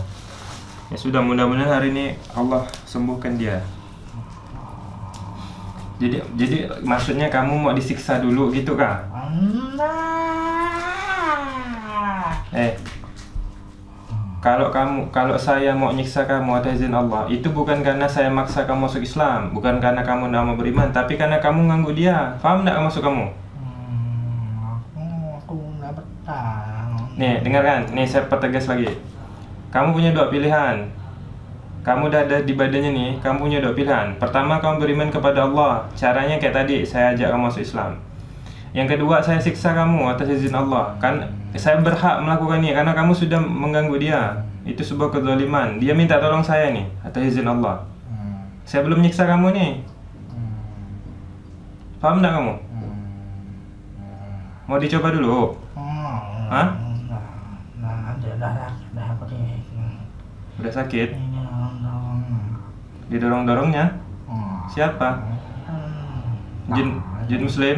Ya sudah mudah-mudahan hari ini Allah sembuhkan dia. Jadi jadi maksudnya kamu mau disiksa dulu gitu kah? Eh. Kalau kamu kalau saya mau nyiksa kamu atas izin Allah, itu bukan karena saya maksa kamu masuk Islam, bukan karena kamu tidak mau beriman, tapi karena kamu nganggu dia. Paham tidak masuk kamu? Hmm, Nih, dengarkan. Nih saya pertegas lagi. Kamu punya dua pilihan. Kamu udah ada di badannya nih, kamu punya dua pilihan. Pertama, kamu beriman kepada Allah. Caranya kayak tadi, saya ajak kamu masuk Islam. Yang kedua, saya siksa kamu atas izin Allah. Kan saya berhak melakukan ini karena kamu sudah mengganggu dia. Itu sebuah kezaliman. Dia minta tolong saya nih atas izin Allah. Hmm, Saya belum nyiksa kamu nih. hmm, Paham enggak kamu? hmm, Mau dicoba dulu? hmm. Hah? Nah, nah, ada darah, darah putih. Udah sakit? Ini dong, Didorong-dorongnya? Siapa? Hmm. Jin, Nah, jin muslim?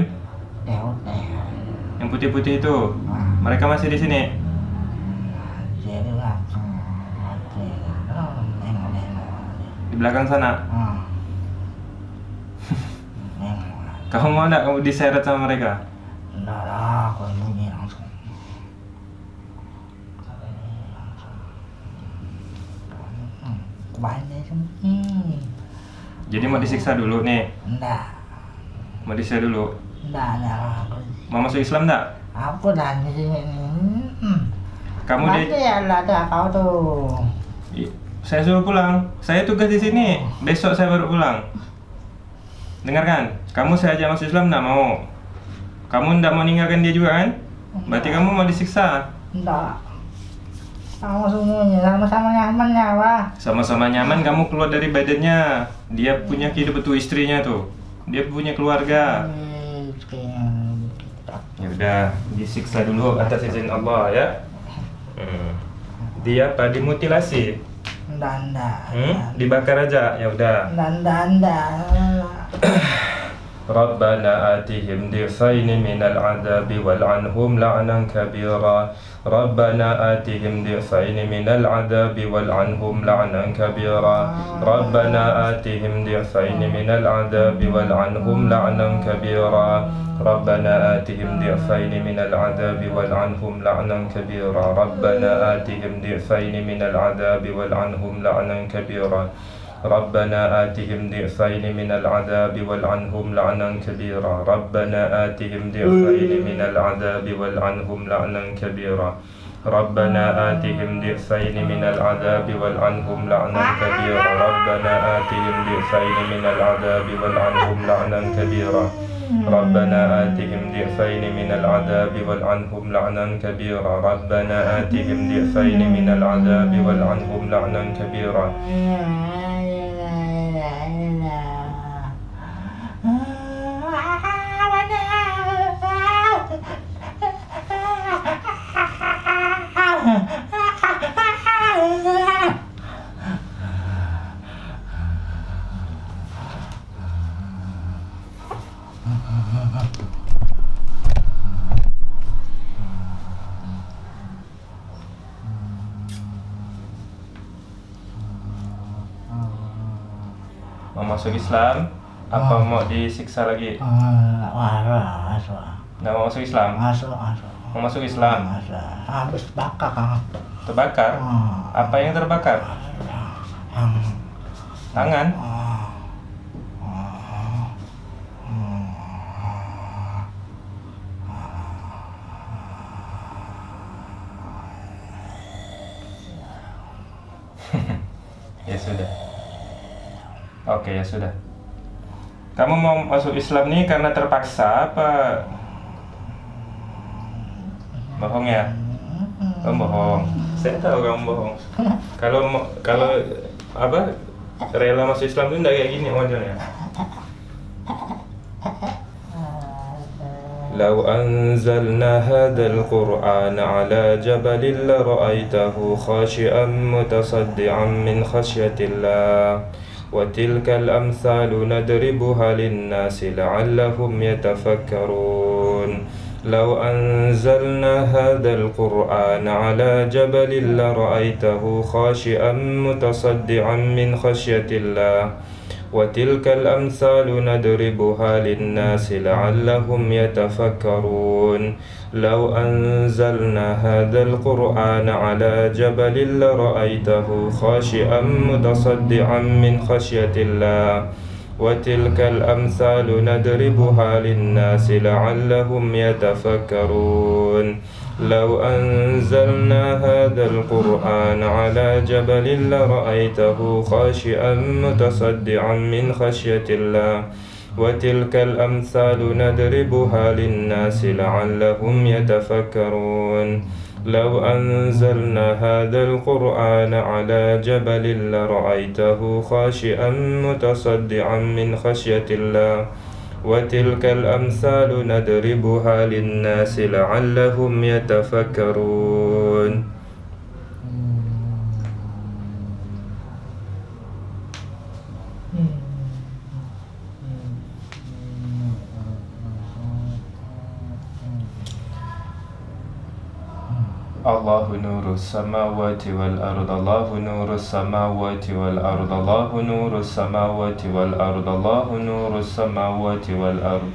ya. Yang putih-putih itu? Mereka masih di sini? nengok. Di belakang sana? Hmm. Kamu mau enggak kamu diseret sama mereka? Enggak lah, aku sembunyi langsung. Hmm, Banyak sembunyi. Jadi mau disiksa dulu nih? Enggak, Mau disiksa dulu? enggak, enggak. Mau masuk Islam enggak? aku sini. Hmm. Kamu Nanti di... ya ada kau tuh. Saya suruh pulang. Saya tugas di sini. Besok saya baru pulang. Dengarkan, kamu saya ajak masuk Islam enggak mau? Kamu enggak mau ninggalkan dia juga kan? Berarti kamu mau disiksa. Enggak sama semuanya sama-sama nyaman ya Wah. sama-sama nyaman kamu keluar dari badannya dia punya kehidupan itu istrinya tuh dia punya keluarga hmm, ya udah disiksa dulu atas izin Allah ya hmm. dia apa dimutilasi Nanda. hmm? dibakar aja ya udah Nanda Nanda. Rabbana atihim dirsaini minal azabi wal'anhum la'anan kabira ربنا آتهم ضعفين من العذاب والعنهم لعنا كبيرا. ربنا آتهم ضعفين من العذاب والعنهم لعنا كبيرا. ربنا آتهم ضعفين من العذاب والعنهم لعنا كبيرا. ربنا آتهم ضعفين من العذاب والعنهم لعنا كبيرا. ربنا آتهم ضعفين من العذاب والعنهم لعنا كبيرا. ربنا آتهم ضعفين من العذاب والعنهم لعنا كبيرا. ربنا آتهم ضعفين من العذاب والعنهم لعنا كبيرا. ربنا آتهم ضعفين من العذاب والعنهم لعنا كبيرا. ربنا آتهم ضعفين من العذاب والعنهم لعنا كبيرا. ربنا آتهم ضعفين من العذاب والعنهم لعنا كبيرا. Masuk Islam? Apa Ah. mau disiksa lagi? Masuk, masuk, Nggak mau masuk Islam? masuk, masuk. Mau masuk Islam? Masuk. Habis bakar kan. Terbakar? Ah. Apa yang terbakar? Yang Tangan? ah, ah, Ya sudah Oke ya sudah. Kamu mau masuk Islam nih karena terpaksa apa? Bohong ya? Kamu bohong. Saya tahu kamu bohong. Kalau mau- kalau apa rela masuk Islam tuh enggak kayak gini modelnya. لو أنزلنا هذا القرآن على جبل لرأيته خاشئا متصدعا من خشية الله وتلك الأمثال نضربها للناس لعلهم يتفكرون. لو أنزلنا هذا القرآن على جبل لرأيته خاشئا متصدعا من خشية الله. وتلك الأمثال نضربها للناس لعلهم يتفكرون. لو أنزلنا هذا القرآن على جبل لرأيته خاشئا متصدعا من خشية الله. وتلك الأمثال نضربها للناس لعلهم يتفكرون. لو أنزلنا هذا القرآن على جبل لرأيته خاشئا متصدعا من خشية الله. وتلك الأمثال نضربها للناس لعلهم يتفكرون. لو أنزلنا هذا القرآن على جبل لرأيته خاشئا متصدعا من خشية الله. وتلك الأمثال نضربها للناس لعلهم يتفكرون. الله نور السماوات والأرض الله نور السماوات والأرض الله نور السماوات والأرض الله نور السماوات والأرض.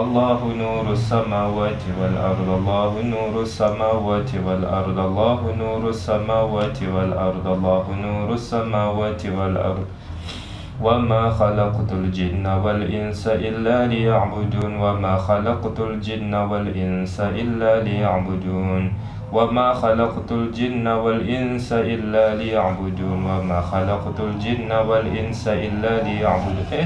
الله نور السماوات والأرض الله نور السماوات والأرض الله نور السماوات والأرض الله نور السماوات والأرض. وما خلقت الجن والإنس إلا ليعبدون وما خلقت الجن والإنس إلا ليعبدون. وما خلقت الجن والإنس إلا ليعبدون وما خلقت الجن والإنس إلا ليعبدون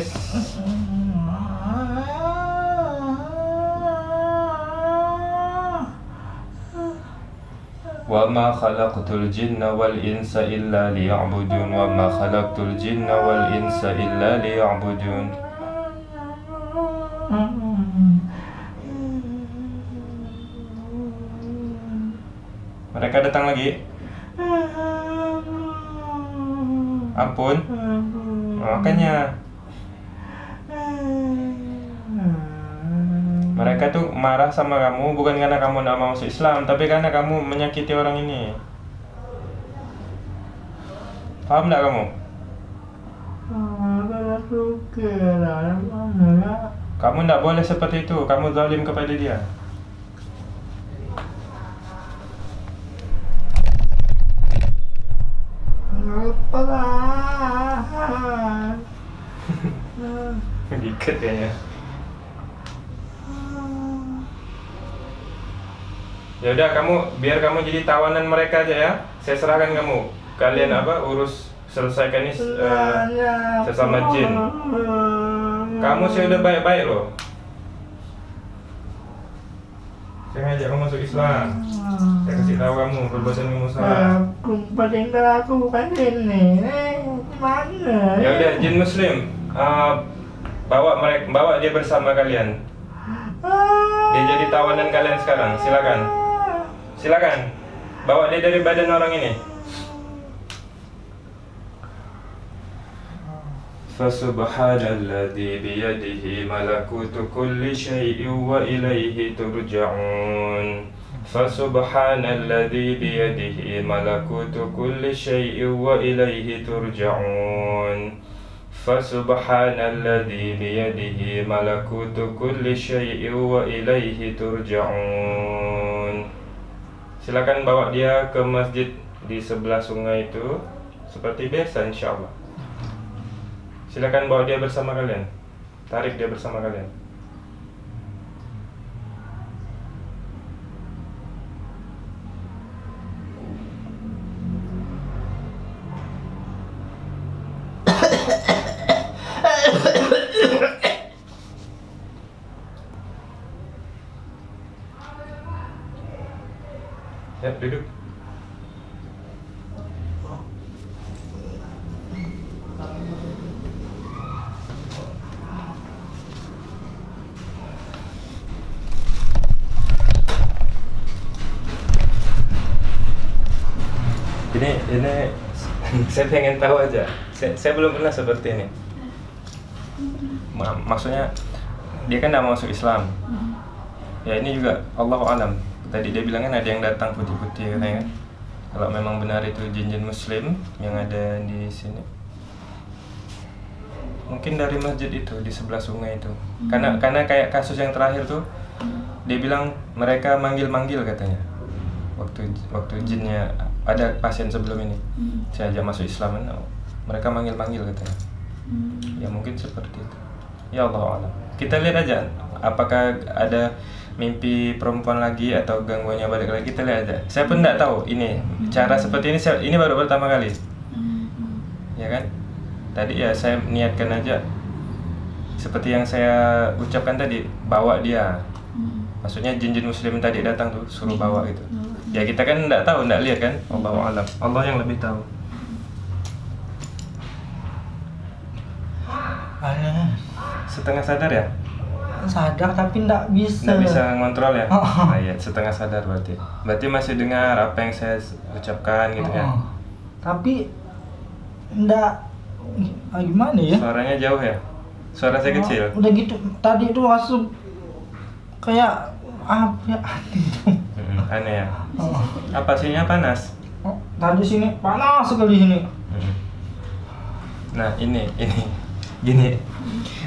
وما خلقت الجن والإنس إلا ليعبدون وما خلقت الجن والإنس إلا ليعبدون Mereka datang lagi? Ampun. Makanya mereka tuh marah sama kamu bukan karena kamu tidak mau masuk Islam, tapi karena kamu menyakiti orang ini. Paham tidak kamu? Kamu tidak boleh seperti itu. Kamu zalim kepada dia. Dikit kayaknya. Ya udah kamu biar kamu jadi tawanan mereka aja ya. Saya serahkan kamu. Kalian apa urus selesaikan ini eh, sesama jin. Kamu sih udah baik-baik loh. Saya ngajak kamu masuk Islam. Saya kasih tahu kamu perbuatan kamu salah. Aku paling aku bukan ini. Eh, Mana? Ya udah jin muslim eh, bawa mereka bawa dia bersama kalian. Dia jadi tawanan kalian sekarang. Silakan. Silakan. Bawa dia dari badan orang ini. فسبحان الذي بيده ملكوت كل شيء وإليه ترجعون فسبحان الذي بيده ملكوت كل شيء وإليه ترجعون فسبحان الذي بيده ملكوت كل شيء وإليه ترجعون Silakan bawa dia ke masjid di sebelah sungai itu seperti biasa insya Allah. Silakan bawa dia bersama kalian. Tarik dia bersama kalian. Saya, belum pernah seperti ini. Ma- maksudnya dia kan tidak masuk Islam. Ya ini juga Allah alam. Tadi dia bilang kan ada yang datang putih-putih katanya kan. Kalau memang benar itu jin-jin muslim yang ada di sini. Mungkin dari masjid itu di sebelah sungai itu. Karena karena kayak kasus yang terakhir tuh dia bilang mereka manggil-manggil katanya. Waktu waktu jinnya ada pasien sebelum ini. Saya ajak masuk Islam kan, mereka manggil-manggil katanya. Ya mungkin seperti itu. Ya Allah alam. Kita lihat aja apakah ada mimpi perempuan lagi atau gangguannya balik lagi kita lihat aja. Saya pun tidak tahu ini. Cara seperti ini saya, ini baru pertama kali. Ya kan? Tadi ya saya niatkan aja seperti yang saya ucapkan tadi bawa dia. Maksudnya jin-jin muslim tadi datang tuh suruh bawa gitu. Ya kita kan tidak tahu tidak lihat kan? Allah alam. Allah yang lebih tahu aneh setengah sadar ya sadar tapi nggak bisa Nggak bisa ngontrol ya? Oh. Ah, iya, setengah sadar berarti. Berarti masih dengar apa yang saya ucapkan gitu ya? Oh. tapi nggak ah, gimana ya Suaranya jauh ya? Suara saya kecil? udah gitu tadi itu langsung kayak apa ya aneh tuh. Mm, aneh ya? Oh. Apa sihnya panas? Oh, tadi sini panas sekali sini. Nah ini, ini, gini.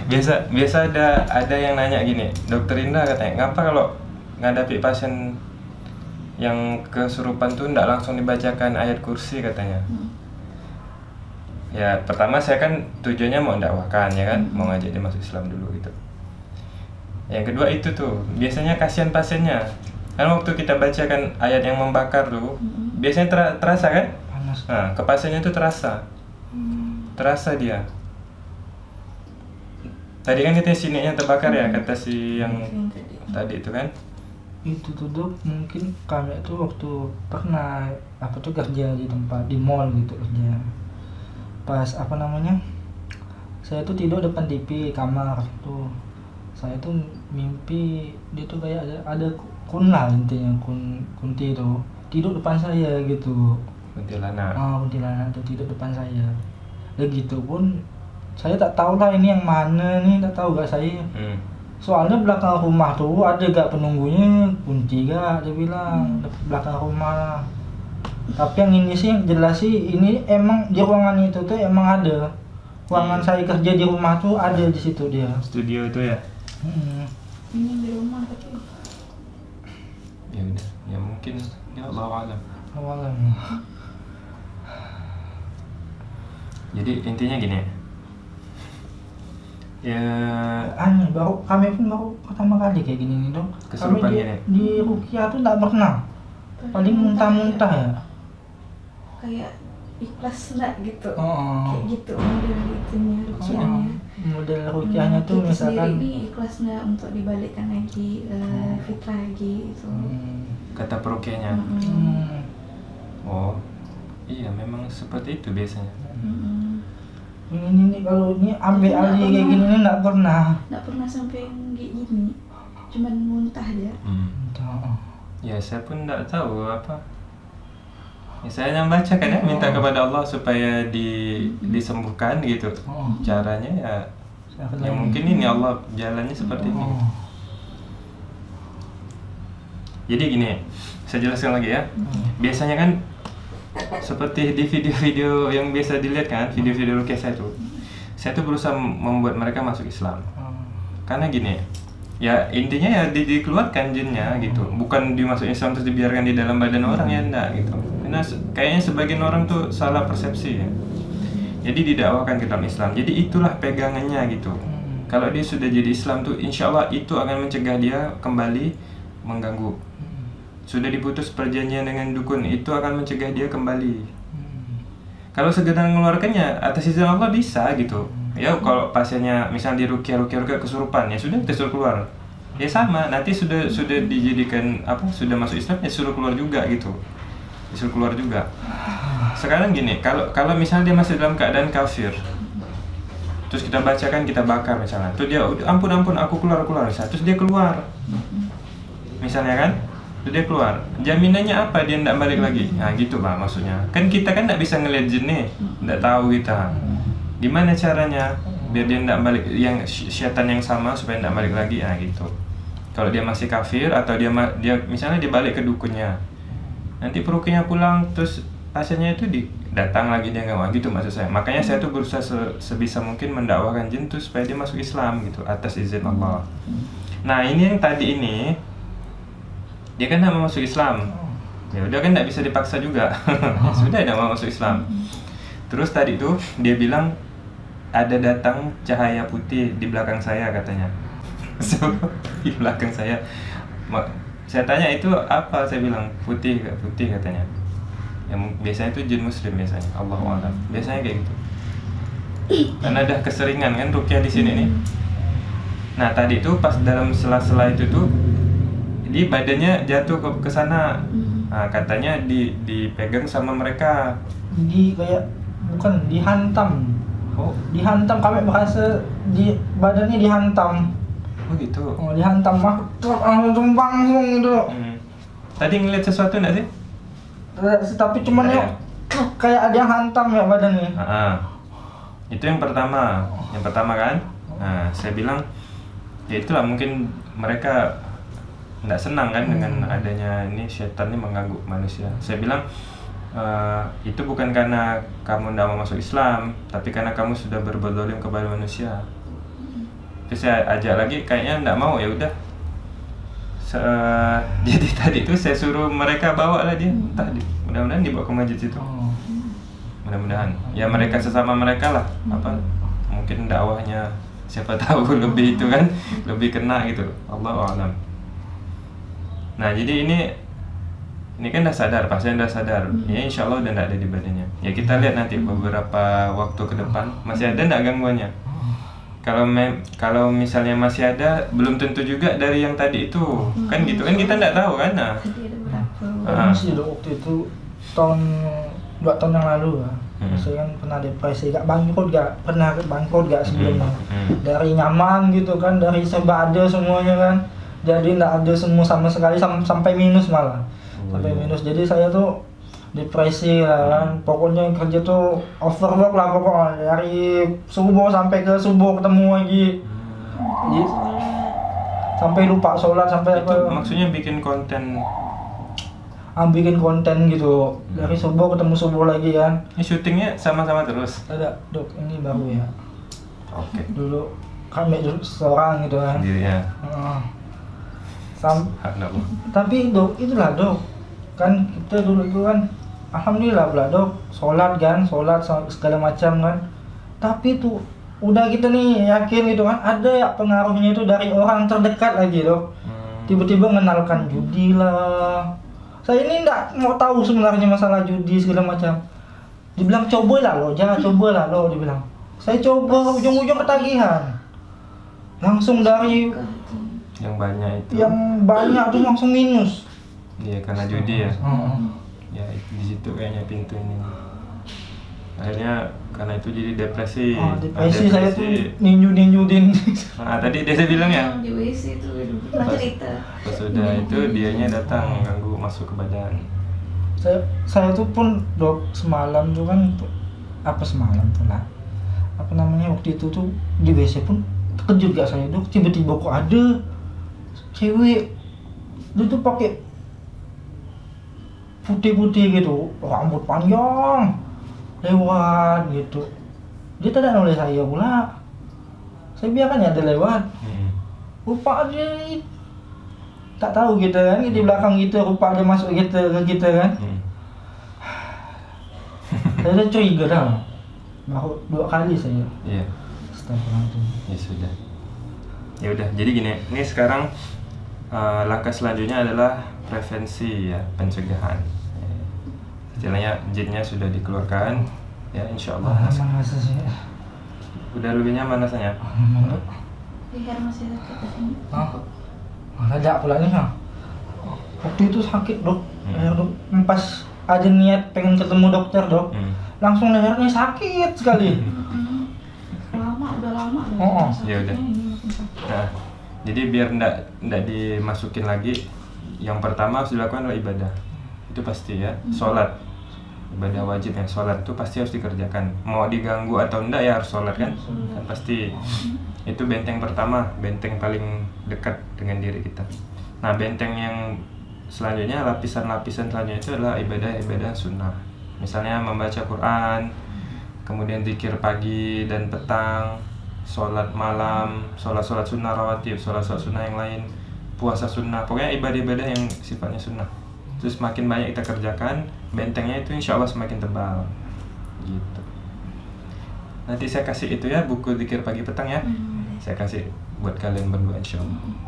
Biasa, biasa ada ada yang nanya gini, Dokter Indah katanya, ngapa kalau ngadapi pasien yang kesurupan tuh ndak langsung dibacakan ayat kursi katanya? Ya pertama saya kan tujuannya mau dakwahkan ya kan, mau ngajak dia masuk Islam dulu gitu. Yang kedua itu tuh biasanya kasihan pasiennya. Kan waktu kita bacakan ayat yang membakar tuh, biasanya tera- terasa kan? panas Nah, ke pasiennya itu terasa. Terasa dia. Tadi kan katanya siniknya terbakar ya, kata si yang Yang tadi. itu kan. itu tuh Dok, mungkin kami tuh waktu pernah apa tuh kerja di tempat di mall gitu kerja pas apa namanya saya tuh tidur depan TV kamar tuh saya tuh mimpi dia tuh kayak ada ada kun lah intinya kun kunti tuh tidur depan saya gitu Kuntilanak. ah kuntilanak tuh tidur depan saya dan gitu pun saya tak tahu lah ini yang mana nih tak tahu gak saya Hmm. Soalnya belakang rumah tuh ada gak penunggunya kunci gak dia bilang belakang rumah. Tapi yang ini sih yang jelas sih ini emang di ruangan itu tuh emang ada. Ruangan saya kerja di rumah tuh ada di situ dia. Studio itu ya. Hmm. Ini di rumah tapi Ya udah, ya mungkin ya Allah alam. Awalnya. Jadi intinya gini. Ya Aneh baru kami pun baru pertama kali kayak gini nih dong. Kami Kesurupan di, gini? di Rukia tuh nggak pernah. Paling muntah-muntah ya. kayak ikhlas enggak gitu Oh. kayak gitu model itunya Oh, rukiahnya model rukiahnya tuh kita misalkan sendiri ini ikhlas nggak untuk dibalikkan lagi eh, fitrah lagi itu Hmm. kata perukianya. Mm-mm. Hmm. Oh. Iya, memang seperti itu biasanya. Mm-mm. Ini nih kalau ini ambil Nggak alih kayak gini nih nggak pernah. nggak pernah sampai yang kayak gini cuman muntah aja Hmm. Entah. Ya saya pun tidak tahu apa. Ya, saya yang baca kan ya, minta kepada Allah supaya di disembuhkan gitu. Oh. Caranya ya, Saya ya mungkin ini Allah jalannya seperti ini. Oh. Jadi gini, saya jelaskan lagi ya. Hmm. Biasanya kan seperti di video-video yang biasa dilihat kan, video-video rukyah saya tuh. Saya tuh berusaha membuat mereka masuk Islam. Oh. Karena gini, ya intinya ya di, dikeluarkan jinnya gitu. Bukan dimasukin Islam terus dibiarkan di dalam badan orang ya enggak gitu. Karena kayaknya sebagian orang tuh salah persepsi ya. Jadi didakwakan ke dalam Islam. Jadi itulah pegangannya gitu. Hmm. Kalau dia sudah jadi Islam tuh insya Allah itu akan mencegah dia kembali mengganggu. Sudah diputus perjanjian dengan dukun itu akan mencegah dia kembali. Hmm. Kalau sekedar mengeluarkannya atas izin Allah bisa gitu. Ya kalau pasiennya misalnya di rukyah rukyah kesurupan ya sudah kita suruh keluar. Ya sama nanti sudah sudah dijadikan apa sudah masuk Islam ya suruh keluar juga gitu. Disuruh keluar juga. Sekarang gini kalau kalau misalnya dia masih dalam keadaan kafir, terus kita bacakan kita bakar misalnya, terus dia "Udah, ampun ampun aku keluar keluar misalnya, terus dia keluar, misalnya kan, dia keluar. Jaminannya apa dia ndak balik lagi? Nah gitu lah maksudnya. Kan kita kan ndak bisa ngeliat jin nih, ndak tahu kita. Gimana caranya biar dia ndak balik yang sy- syaitan yang sama supaya ndak balik lagi? Nah gitu. Kalau dia masih kafir atau dia dia misalnya dia balik ke dukunnya, nanti perukinya pulang terus pasiennya itu di datang lagi dia nggak mau gitu maksud saya makanya saya tuh berusaha se- sebisa mungkin mendakwahkan jin tuh supaya dia masuk Islam gitu atas izin Allah nah ini yang tadi ini dia kan mau masuk Islam. Ya udah kan nggak bisa dipaksa juga. Sudah nggak mau masuk Islam. Terus tadi tuh dia bilang ada datang cahaya putih di belakang saya katanya. So, di belakang saya. Saya tanya itu apa? Saya bilang putih gak putih katanya. Yang biasanya itu jin muslim biasanya. Allah alam. Biasanya kayak gitu. Karena ada keseringan kan rukyah di sini nih nah tadi tuh pas dalam sela-sela itu tuh di badannya jatuh ke ke sana. Nah, katanya di dipegang sama mereka. Di kayak bukan dihantam. Oh. Dihantam kami merasa di badannya dihantam. Oh gitu. Oh dihantam. Mah langsung langsung gitu Hmm. tadi ngeliat sesuatu enggak sih? Eh, tapi cuman ya kayak ada yang hantam ya badannya. Ah. itu yang pertama. Yang pertama kan? Nah saya bilang ya itulah mungkin mereka nggak senang kan dengan adanya ini setan ini mengganggu manusia. Saya bilang "Eh, itu bukan karena kamu tidak mau masuk Islam tapi karena kamu sudah berbuat zalim kepada manusia. Terus saya ajak lagi kayaknya nggak mau ya udah. Se- jadi tadi itu saya suruh mereka bawa lah dia. Tadi mudah-mudahan dibawa ke masjid situ. Oh. mudah-mudahan. Ya mereka sesama mereka lah. Apa mungkin dakwahnya siapa tahu lebih itu kan lebih kena gitu. Allah alam nah jadi ini ini kan udah sadar pasien udah sadar. Ya insya Allah udah nggak ada di badannya. Ya kita lihat nanti beberapa waktu ke depan masih ada nggak gangguannya. Kalau mem kalau misalnya masih ada belum tentu juga dari yang tadi itu. Kan gitu kan kita nggak tahu kan? Nah. Ada berapa? Ah. masih dok waktu itu tahun dua tahun yang lalu ya Hmm. saya kan pernah depresi gak bangkrut gak pernah bangkrut gak sebelumnya. Hmm. dari nyaman gitu kan dari serba ada semuanya kan jadi nggak ada semua sama sekali sam- sampai minus malah. Oh, sampai iya. minus. Jadi saya tuh depresi lah kan. Pokoknya kerja tuh overwork lah pokoknya dari subuh sampai ke subuh ketemu lagi. Jadi, sampai lupa sholat sampai itu apa. maksudnya bikin konten? Ah, bikin konten gitu. Dari subuh ketemu subuh lagi kan ini syutingnya sama-sama terus? Ada dok. Ini baru ya. Oke. Dulu kami dulu seorang gitu kan. Sendirinya Heeh. Sam- tapi dok itulah dok. Kan kita dulu itu kan alhamdulillah lah dok. Sholat kan sholat segala macam kan. Tapi tuh udah kita nih yakin gitu kan ada ya pengaruhnya itu dari orang terdekat lagi dok. Hmm. tiba-tiba mengenalkan judi lah. Saya ini nggak mau tahu sebenarnya masalah judi segala macam. Dibilang coba lah lo jangan coba lah lo dibilang. Saya coba ujung-ujung ketagihan. Langsung dari yang banyak itu. Yang banyak tuh langsung minus. Iya karena judi ya. Heeh. ya di situ kayaknya pintu ini. Akhirnya karena itu jadi depresi. Oh, Nah, depresi saya tuh ninju-ninjuin nah tadi dia bilang ya? Itu Pas- sudah itu dianya datang ganggu masuk ke badan. Saya saya tuh pun dok semalam tuh kan apa semalam tuh lah. Apa namanya waktu itu tuh di WC pun terkejut gak saya dok? Tiba-tiba kok ada cewek dia tuh pakai putih-putih gitu rambut panjang lewat gitu. Dia tidak oleh saya pula saya biarkan ya ada lewat Hmm. rupa dia tak tahu kita kan di belakang kita rupa dia masuk kita ke kita kan. Hmm. saya dah curiga dah. Baru dua kali saya. Iya. Astagfirullahaladzim ya sudah. Ya udah jadi gini ini sekarang eh, langkah selanjutnya adalah prevensi ya pencegahan. Istilahnya jinnya sudah dikeluarkan ya insya Allah. Rasa sih udah lebih nyaman rasanya? Aman dok Leher masih sakit ah ada pula nih waktu itu sakit dok. Hmm. leher dok. Pas ada niat pengen ketemu dokter dok Hmm. langsung lehernya sakit sekali. Mm-mm. Lama, udah lama. Oh, oh. Ya udah. Nah, jadi biar ndak ndak dimasukin lagi, yang pertama harus dilakukan adalah ibadah. Itu pasti ya sholat. Ibadah wajib yang sholat itu pasti harus dikerjakan. Mau diganggu atau enggak ya harus sholat kan? Kan pasti. Itu benteng pertama benteng paling dekat dengan diri kita. Nah benteng yang selanjutnya lapisan-lapisan selanjutnya itu adalah ibadah-ibadah sunnah. Misalnya membaca Quran kemudian zikir pagi dan petang sholat malam sholat-sholat sunnah rawatib sholat-sholat sunnah yang lain puasa sunnah. Pokoknya ibadah-ibadah yang sifatnya sunnah. Terus makin banyak kita kerjakan bentengnya itu insya Allah semakin tebal. Gitu. Nanti saya kasih itu ya buku zikir pagi petang ya. Hmm. saya kasih buat kalian berdua insya Allah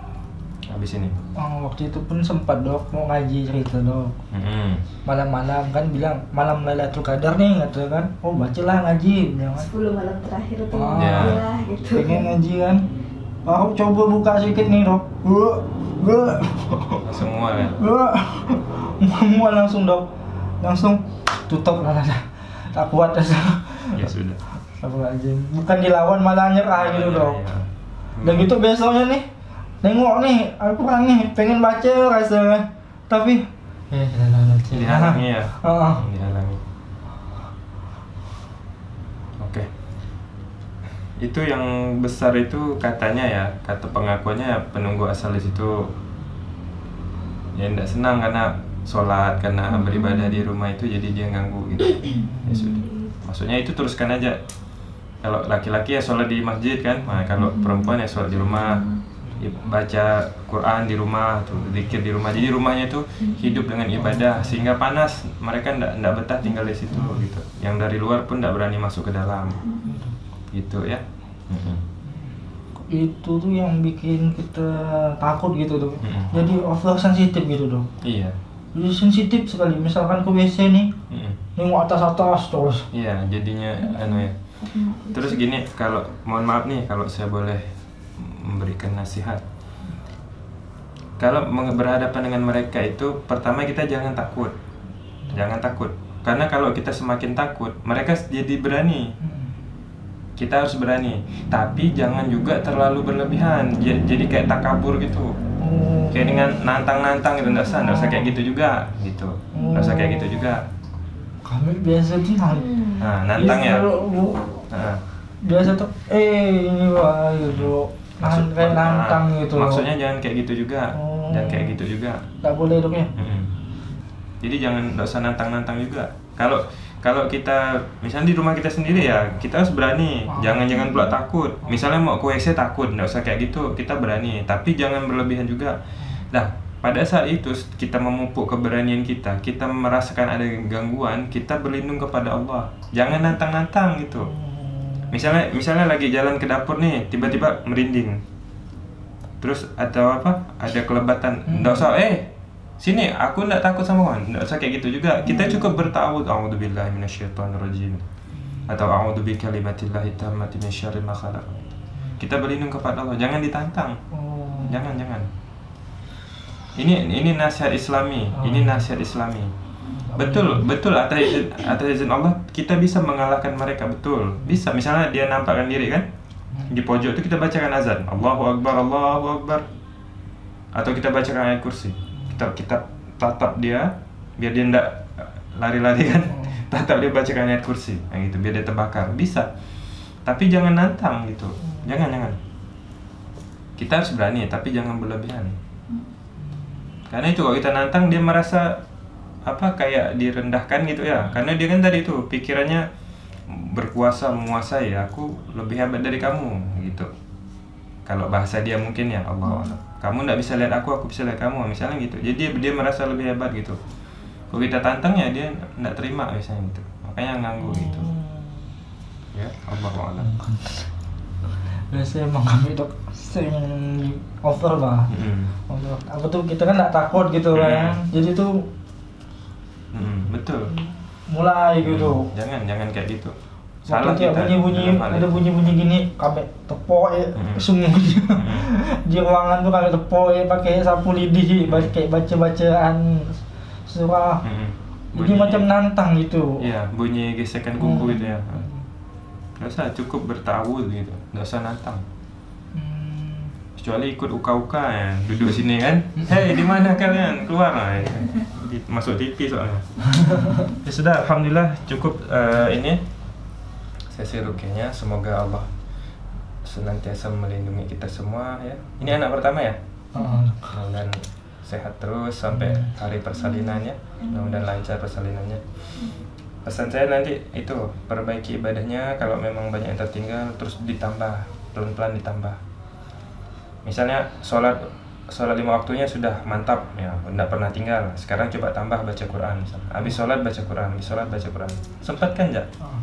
habis ini? Oh, waktu itu pun sempat dok mau ngaji cerita dok. Mm-mm. malam-malam kan bilang malam Lailatul Qadar nih kata kan. Oh bacalah ngaji bilang kan. 10 malam terakhir tuh Ah. Ya. ya gitu. pengen ngaji kan. Aku coba buka sedikit nih dok. Gua, gua, langsung mual ya? Gua, mual langsung dok. Langsung tutup lah tak kuat rasa. Ya sudah. Apa aja bukan dilawan malah nyerah gitu dok. Ya. dan gitu besoknya nih nengok nih aku kan nih pengen baca rasanya tapi eh dihalangi ya? Heeh. dihalangi. Oke. Itu yang besar itu katanya ya kata pengakuannya ya, penunggu asal di situ. Ya tidak senang karena sholat karena beribadah di rumah itu jadi dia ganggu gitu. Ya sudah. Maksudnya itu teruskan aja. Kalau laki-laki ya sholat di masjid kan? Nah, kalau perempuan ya sholat di rumah baca Quran di rumah tuh zikir di rumah. Jadi rumahnya itu hidup dengan ibadah. Sehingga panas mereka ndak ndak betah tinggal di situ gitu. Yang dari luar pun ndak berani masuk ke dalam. Gitu ya. Itu tuh yang bikin kita takut gitu Mm-mm. jadi over sensitif gitu dok. Iya. Jadi sensitif sekali. Misalkan ke WC nih Mm-mm. nengok atas atas terus. Iya jadinya anu ya. Terus gini kalau mohon maaf nih kalau saya boleh memberikan nasihat. Kalau berhadapan dengan mereka itu pertama kita jangan takut. Jangan takut. Karena kalau kita semakin takut mereka jadi berani. Kita harus berani. Tapi jangan juga terlalu berlebihan. Ja- jadi kayak takabur gitu. Kayak dengan nantang-nantang gitu nggak usah nggak usah kayak gitu juga gitu. Nggak usah kayak gitu juga. Kami biasa Hmm. nah nantang ya? Kalau bu- Nah, biasa tuh eh ini wah gitu maksud- kayak nantang nah, gitu maksudnya jangan kayak gitu juga. Oh. jangan kayak gitu juga. Tak boleh dok ya Mm-mm. jadi jangan nggak usah nantang-nantang juga. Kalau kalau kita misalnya di rumah kita sendiri ya kita harus berani. Jangan jangan pula takut. Misalnya mau ke WC takut nggak usah kayak gitu kita berani. Tapi jangan berlebihan juga. Nah pada saat itu kita memupuk keberanian kita kita merasakan ada gangguan kita berlindung kepada Allah. Jangan nantang-nantang gitu misalnya misalnya lagi jalan ke dapur nih tiba-tiba merinding. Terus atau apa ada kelebatan. Nggak usah eh sini aku nggak takut sama kamu nggak usah kayak gitu juga. Kita cukup bertawud a'udzubillahi minasyaitonirrajim. Atau a'udzubi kalimatillahi tammati min syarri ma khalaq. Kita berlindung kepada Allah. Jangan ditantang. Oh. jangan jangan. Ini ini nasihat Islami. Ini nasihat Islami betul betul. Atas izin atas izin Allah kita bisa mengalahkan mereka. Betul. Bisa. Misalnya dia nampakkan diri kan? Di pojok itu kita bacakan azan. Allahu Akbar Allahu Akbar. Atau kita bacakan ayat kursi. Kita kita tatap dia biar dia ndak lari-lari kan? Tatap dia bacakan ayat kursi. Nah gitu biar dia terbakar. Bisa. Tapi jangan nantang gitu. Jangan jangan. Kita harus berani tapi jangan berlebihan. Karena itu kalau kita nantang dia merasa apa kayak direndahkan gitu ya. Karena dia kan tadi itu pikirannya berkuasa menguasai aku lebih hebat dari kamu gitu. Kalau bahasa dia mungkin ya Allah Hmm. kamu nggak bisa lihat aku aku bisa lihat kamu misalnya gitu. Jadi dia, dia merasa lebih hebat gitu. Kalau kita tantang ya dia nggak terima misalnya gitu. Makanya ganggu gitu. Ya Allah alam. Biasa emang kami dok sering over lah. Over. Apa tuh kita kan nggak takut gitu kan. Jadi tuh Mm-mm, betul mulai gitu jangan jangan kayak gitu Waktu tiap bunyi bunyi ada itu. bunyi bunyi gini kami tepok ya Hmm. semuanya di ruangan tuh kami tepok ya pakai sapu lidi pakai baca bacaan surah Mm-mm. jadi macam nantang gitu Iya, bunyi gesekan kuku Hmm. gitu ya. Nggak usah, cukup bertawud gitu. Nggak usah nantang. Hmm. kecuali ikut uka-uka ya duduk sini kan hei di mana kalian keluar lah ya. Di- masuk TV soalnya. Ya sudah alhamdulillah cukup eh, ini. Sesi rukiahnya semoga Allah senantiasa melindungi kita semua ya. Ini anak pertama ya? Heeh. mudah-mudahan sehat terus sampai hari persalinannya mudah-mudahan lancar persalinannya. Pesan saya nanti itu perbaiki ibadahnya kalau memang banyak yang tertinggal terus ditambah pelan-pelan ditambah. Misalnya sholat sholat lima waktunya sudah mantap ya tidak pernah tinggal. Sekarang coba tambah baca Quran misalnya. habis sholat baca Quran habis sholat baca Quran. Sempat kan Heeh.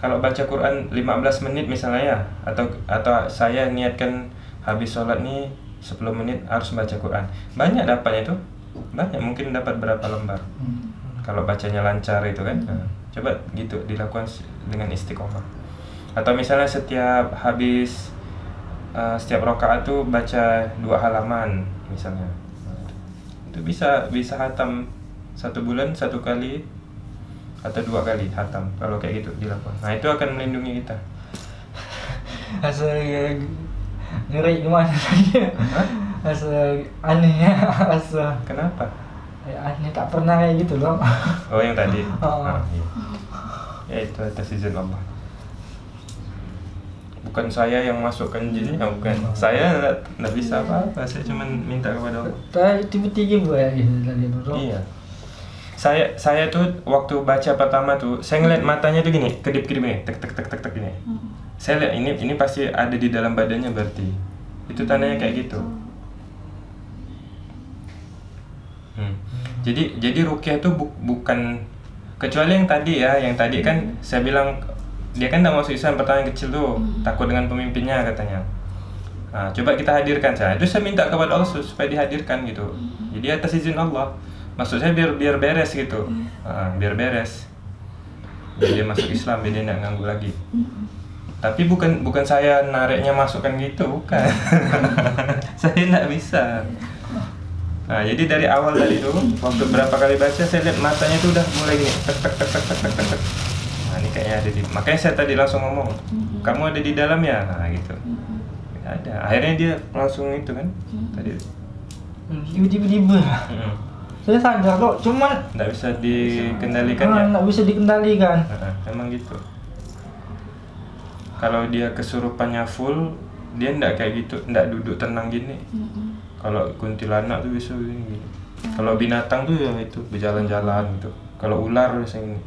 kalau baca Quran 15 menit misalnya ya atau atau saya niatkan habis sholat nih 10 menit harus baca Quran. Banyak dapatnya itu. Banyak mungkin dapat berapa lembar. Hmm. kalau bacanya lancar itu kan Nah, coba gitu dilakukan dengan istiqomah. Atau misalnya setiap habis uh, setiap rokaat tuh baca dua halaman misalnya itu bisa bisa hatam satu bulan satu kali atau dua kali hatam kalau kayak gitu dilakukan nah itu akan melindungi kita Rasa ya, ngeri gimana tadi? Rasa aneh ya, rasa kenapa ya, aneh tak pernah kayak gitu loh. oh yang tadi Oh. Nah, iya. ya itu atas izin Allah bukan saya yang masukkan jinnya bukan saya nggak bisa apa-apa saya cuma minta kepada Allah tiba-tiba gue. Iya. Saya saya tuh waktu baca pertama tuh saya ngeliat matanya tuh gini, kedip-kedip gini, tek tek tek tek tek gini. Saya lihat ini ini pasti ada di dalam badannya berarti. Itu tandanya kayak gitu. Hmm. Jadi jadi rukyah itu bu- bukan kecuali yang tadi ya, yang tadi kan saya bilang dia kan tidak masuk Islam pertama yang kecil tuh takut dengan pemimpinnya katanya. Nah, coba kita hadirkan saya. Itu saya minta kepada Allah su- supaya dihadirkan gitu. Jadi atas izin Allah. Maksud saya biar biar beres gitu. Ah, biar beres. Biar dia masuk Islam, biar dia tidak ganggu lagi. Tapi bukan bukan saya nariknya masukkan gitu, bukan. saya tidak bisa. Nah, jadi dari awal tadi tuh, waktu berapa kali baca, saya lihat matanya tuh udah mulai gini, tek tek tek tek tek tek tek. Ini kayaknya ada di. Makanya saya tadi langsung ngomong, kamu ada di dalam ya, nah gitu. Nggak ada. Akhirnya dia langsung itu kan, tadi. Hmm, Tiba-tiba. Mm-mm. Saya sadar kok, cuman Nggak bisa dikendalikan ya. ah, nggak bisa dikendalikan. Nah, emang gitu. Kalau dia kesurupannya full, dia ndak kayak gitu, ndak duduk tenang gini. Kalau kuntilanak tuh bisa gini. gini. Kalau binatang tuh ya itu berjalan-jalan gitu. Kalau ular biasanya ini.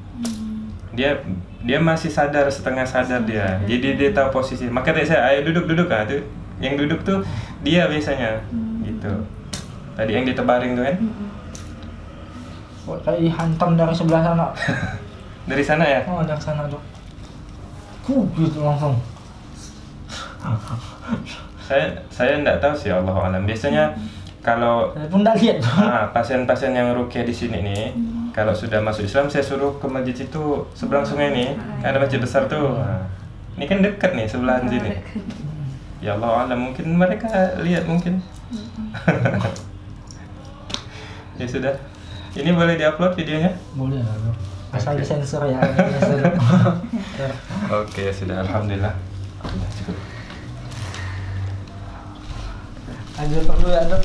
Dia dia masih sadar setengah sadar dia. Jadi dia tahu posisi. Maka tadi saya ayo duduk duduk kan tuh. Yang duduk tuh dia biasanya gitu. Tadi yang ditebaring tuh kan. Kok kayak dihantam dari sebelah sana. Dari sana ya. Oh, dari sana tuh. Huh, gitu langsung. Saya saya nggak tahu sih Allah alam. Biasanya kalau Saya pun lihat. Nah, pasien-pasien yang rukyah di sini nih, kalau sudah masuk Islam saya suruh ke masjid itu seberang sungai nih, kan ada masjid besar tuh. Nah, ini kan dekat nih sebelahan sini. Ya Allah alam mungkin mereka lihat mungkin. ya sudah. Ini boleh diupload videonya? Boleh. Asal Oke. disensor ya. Oke, sudah alhamdulillah. Sudah cukup. Ambil perlu ya dok.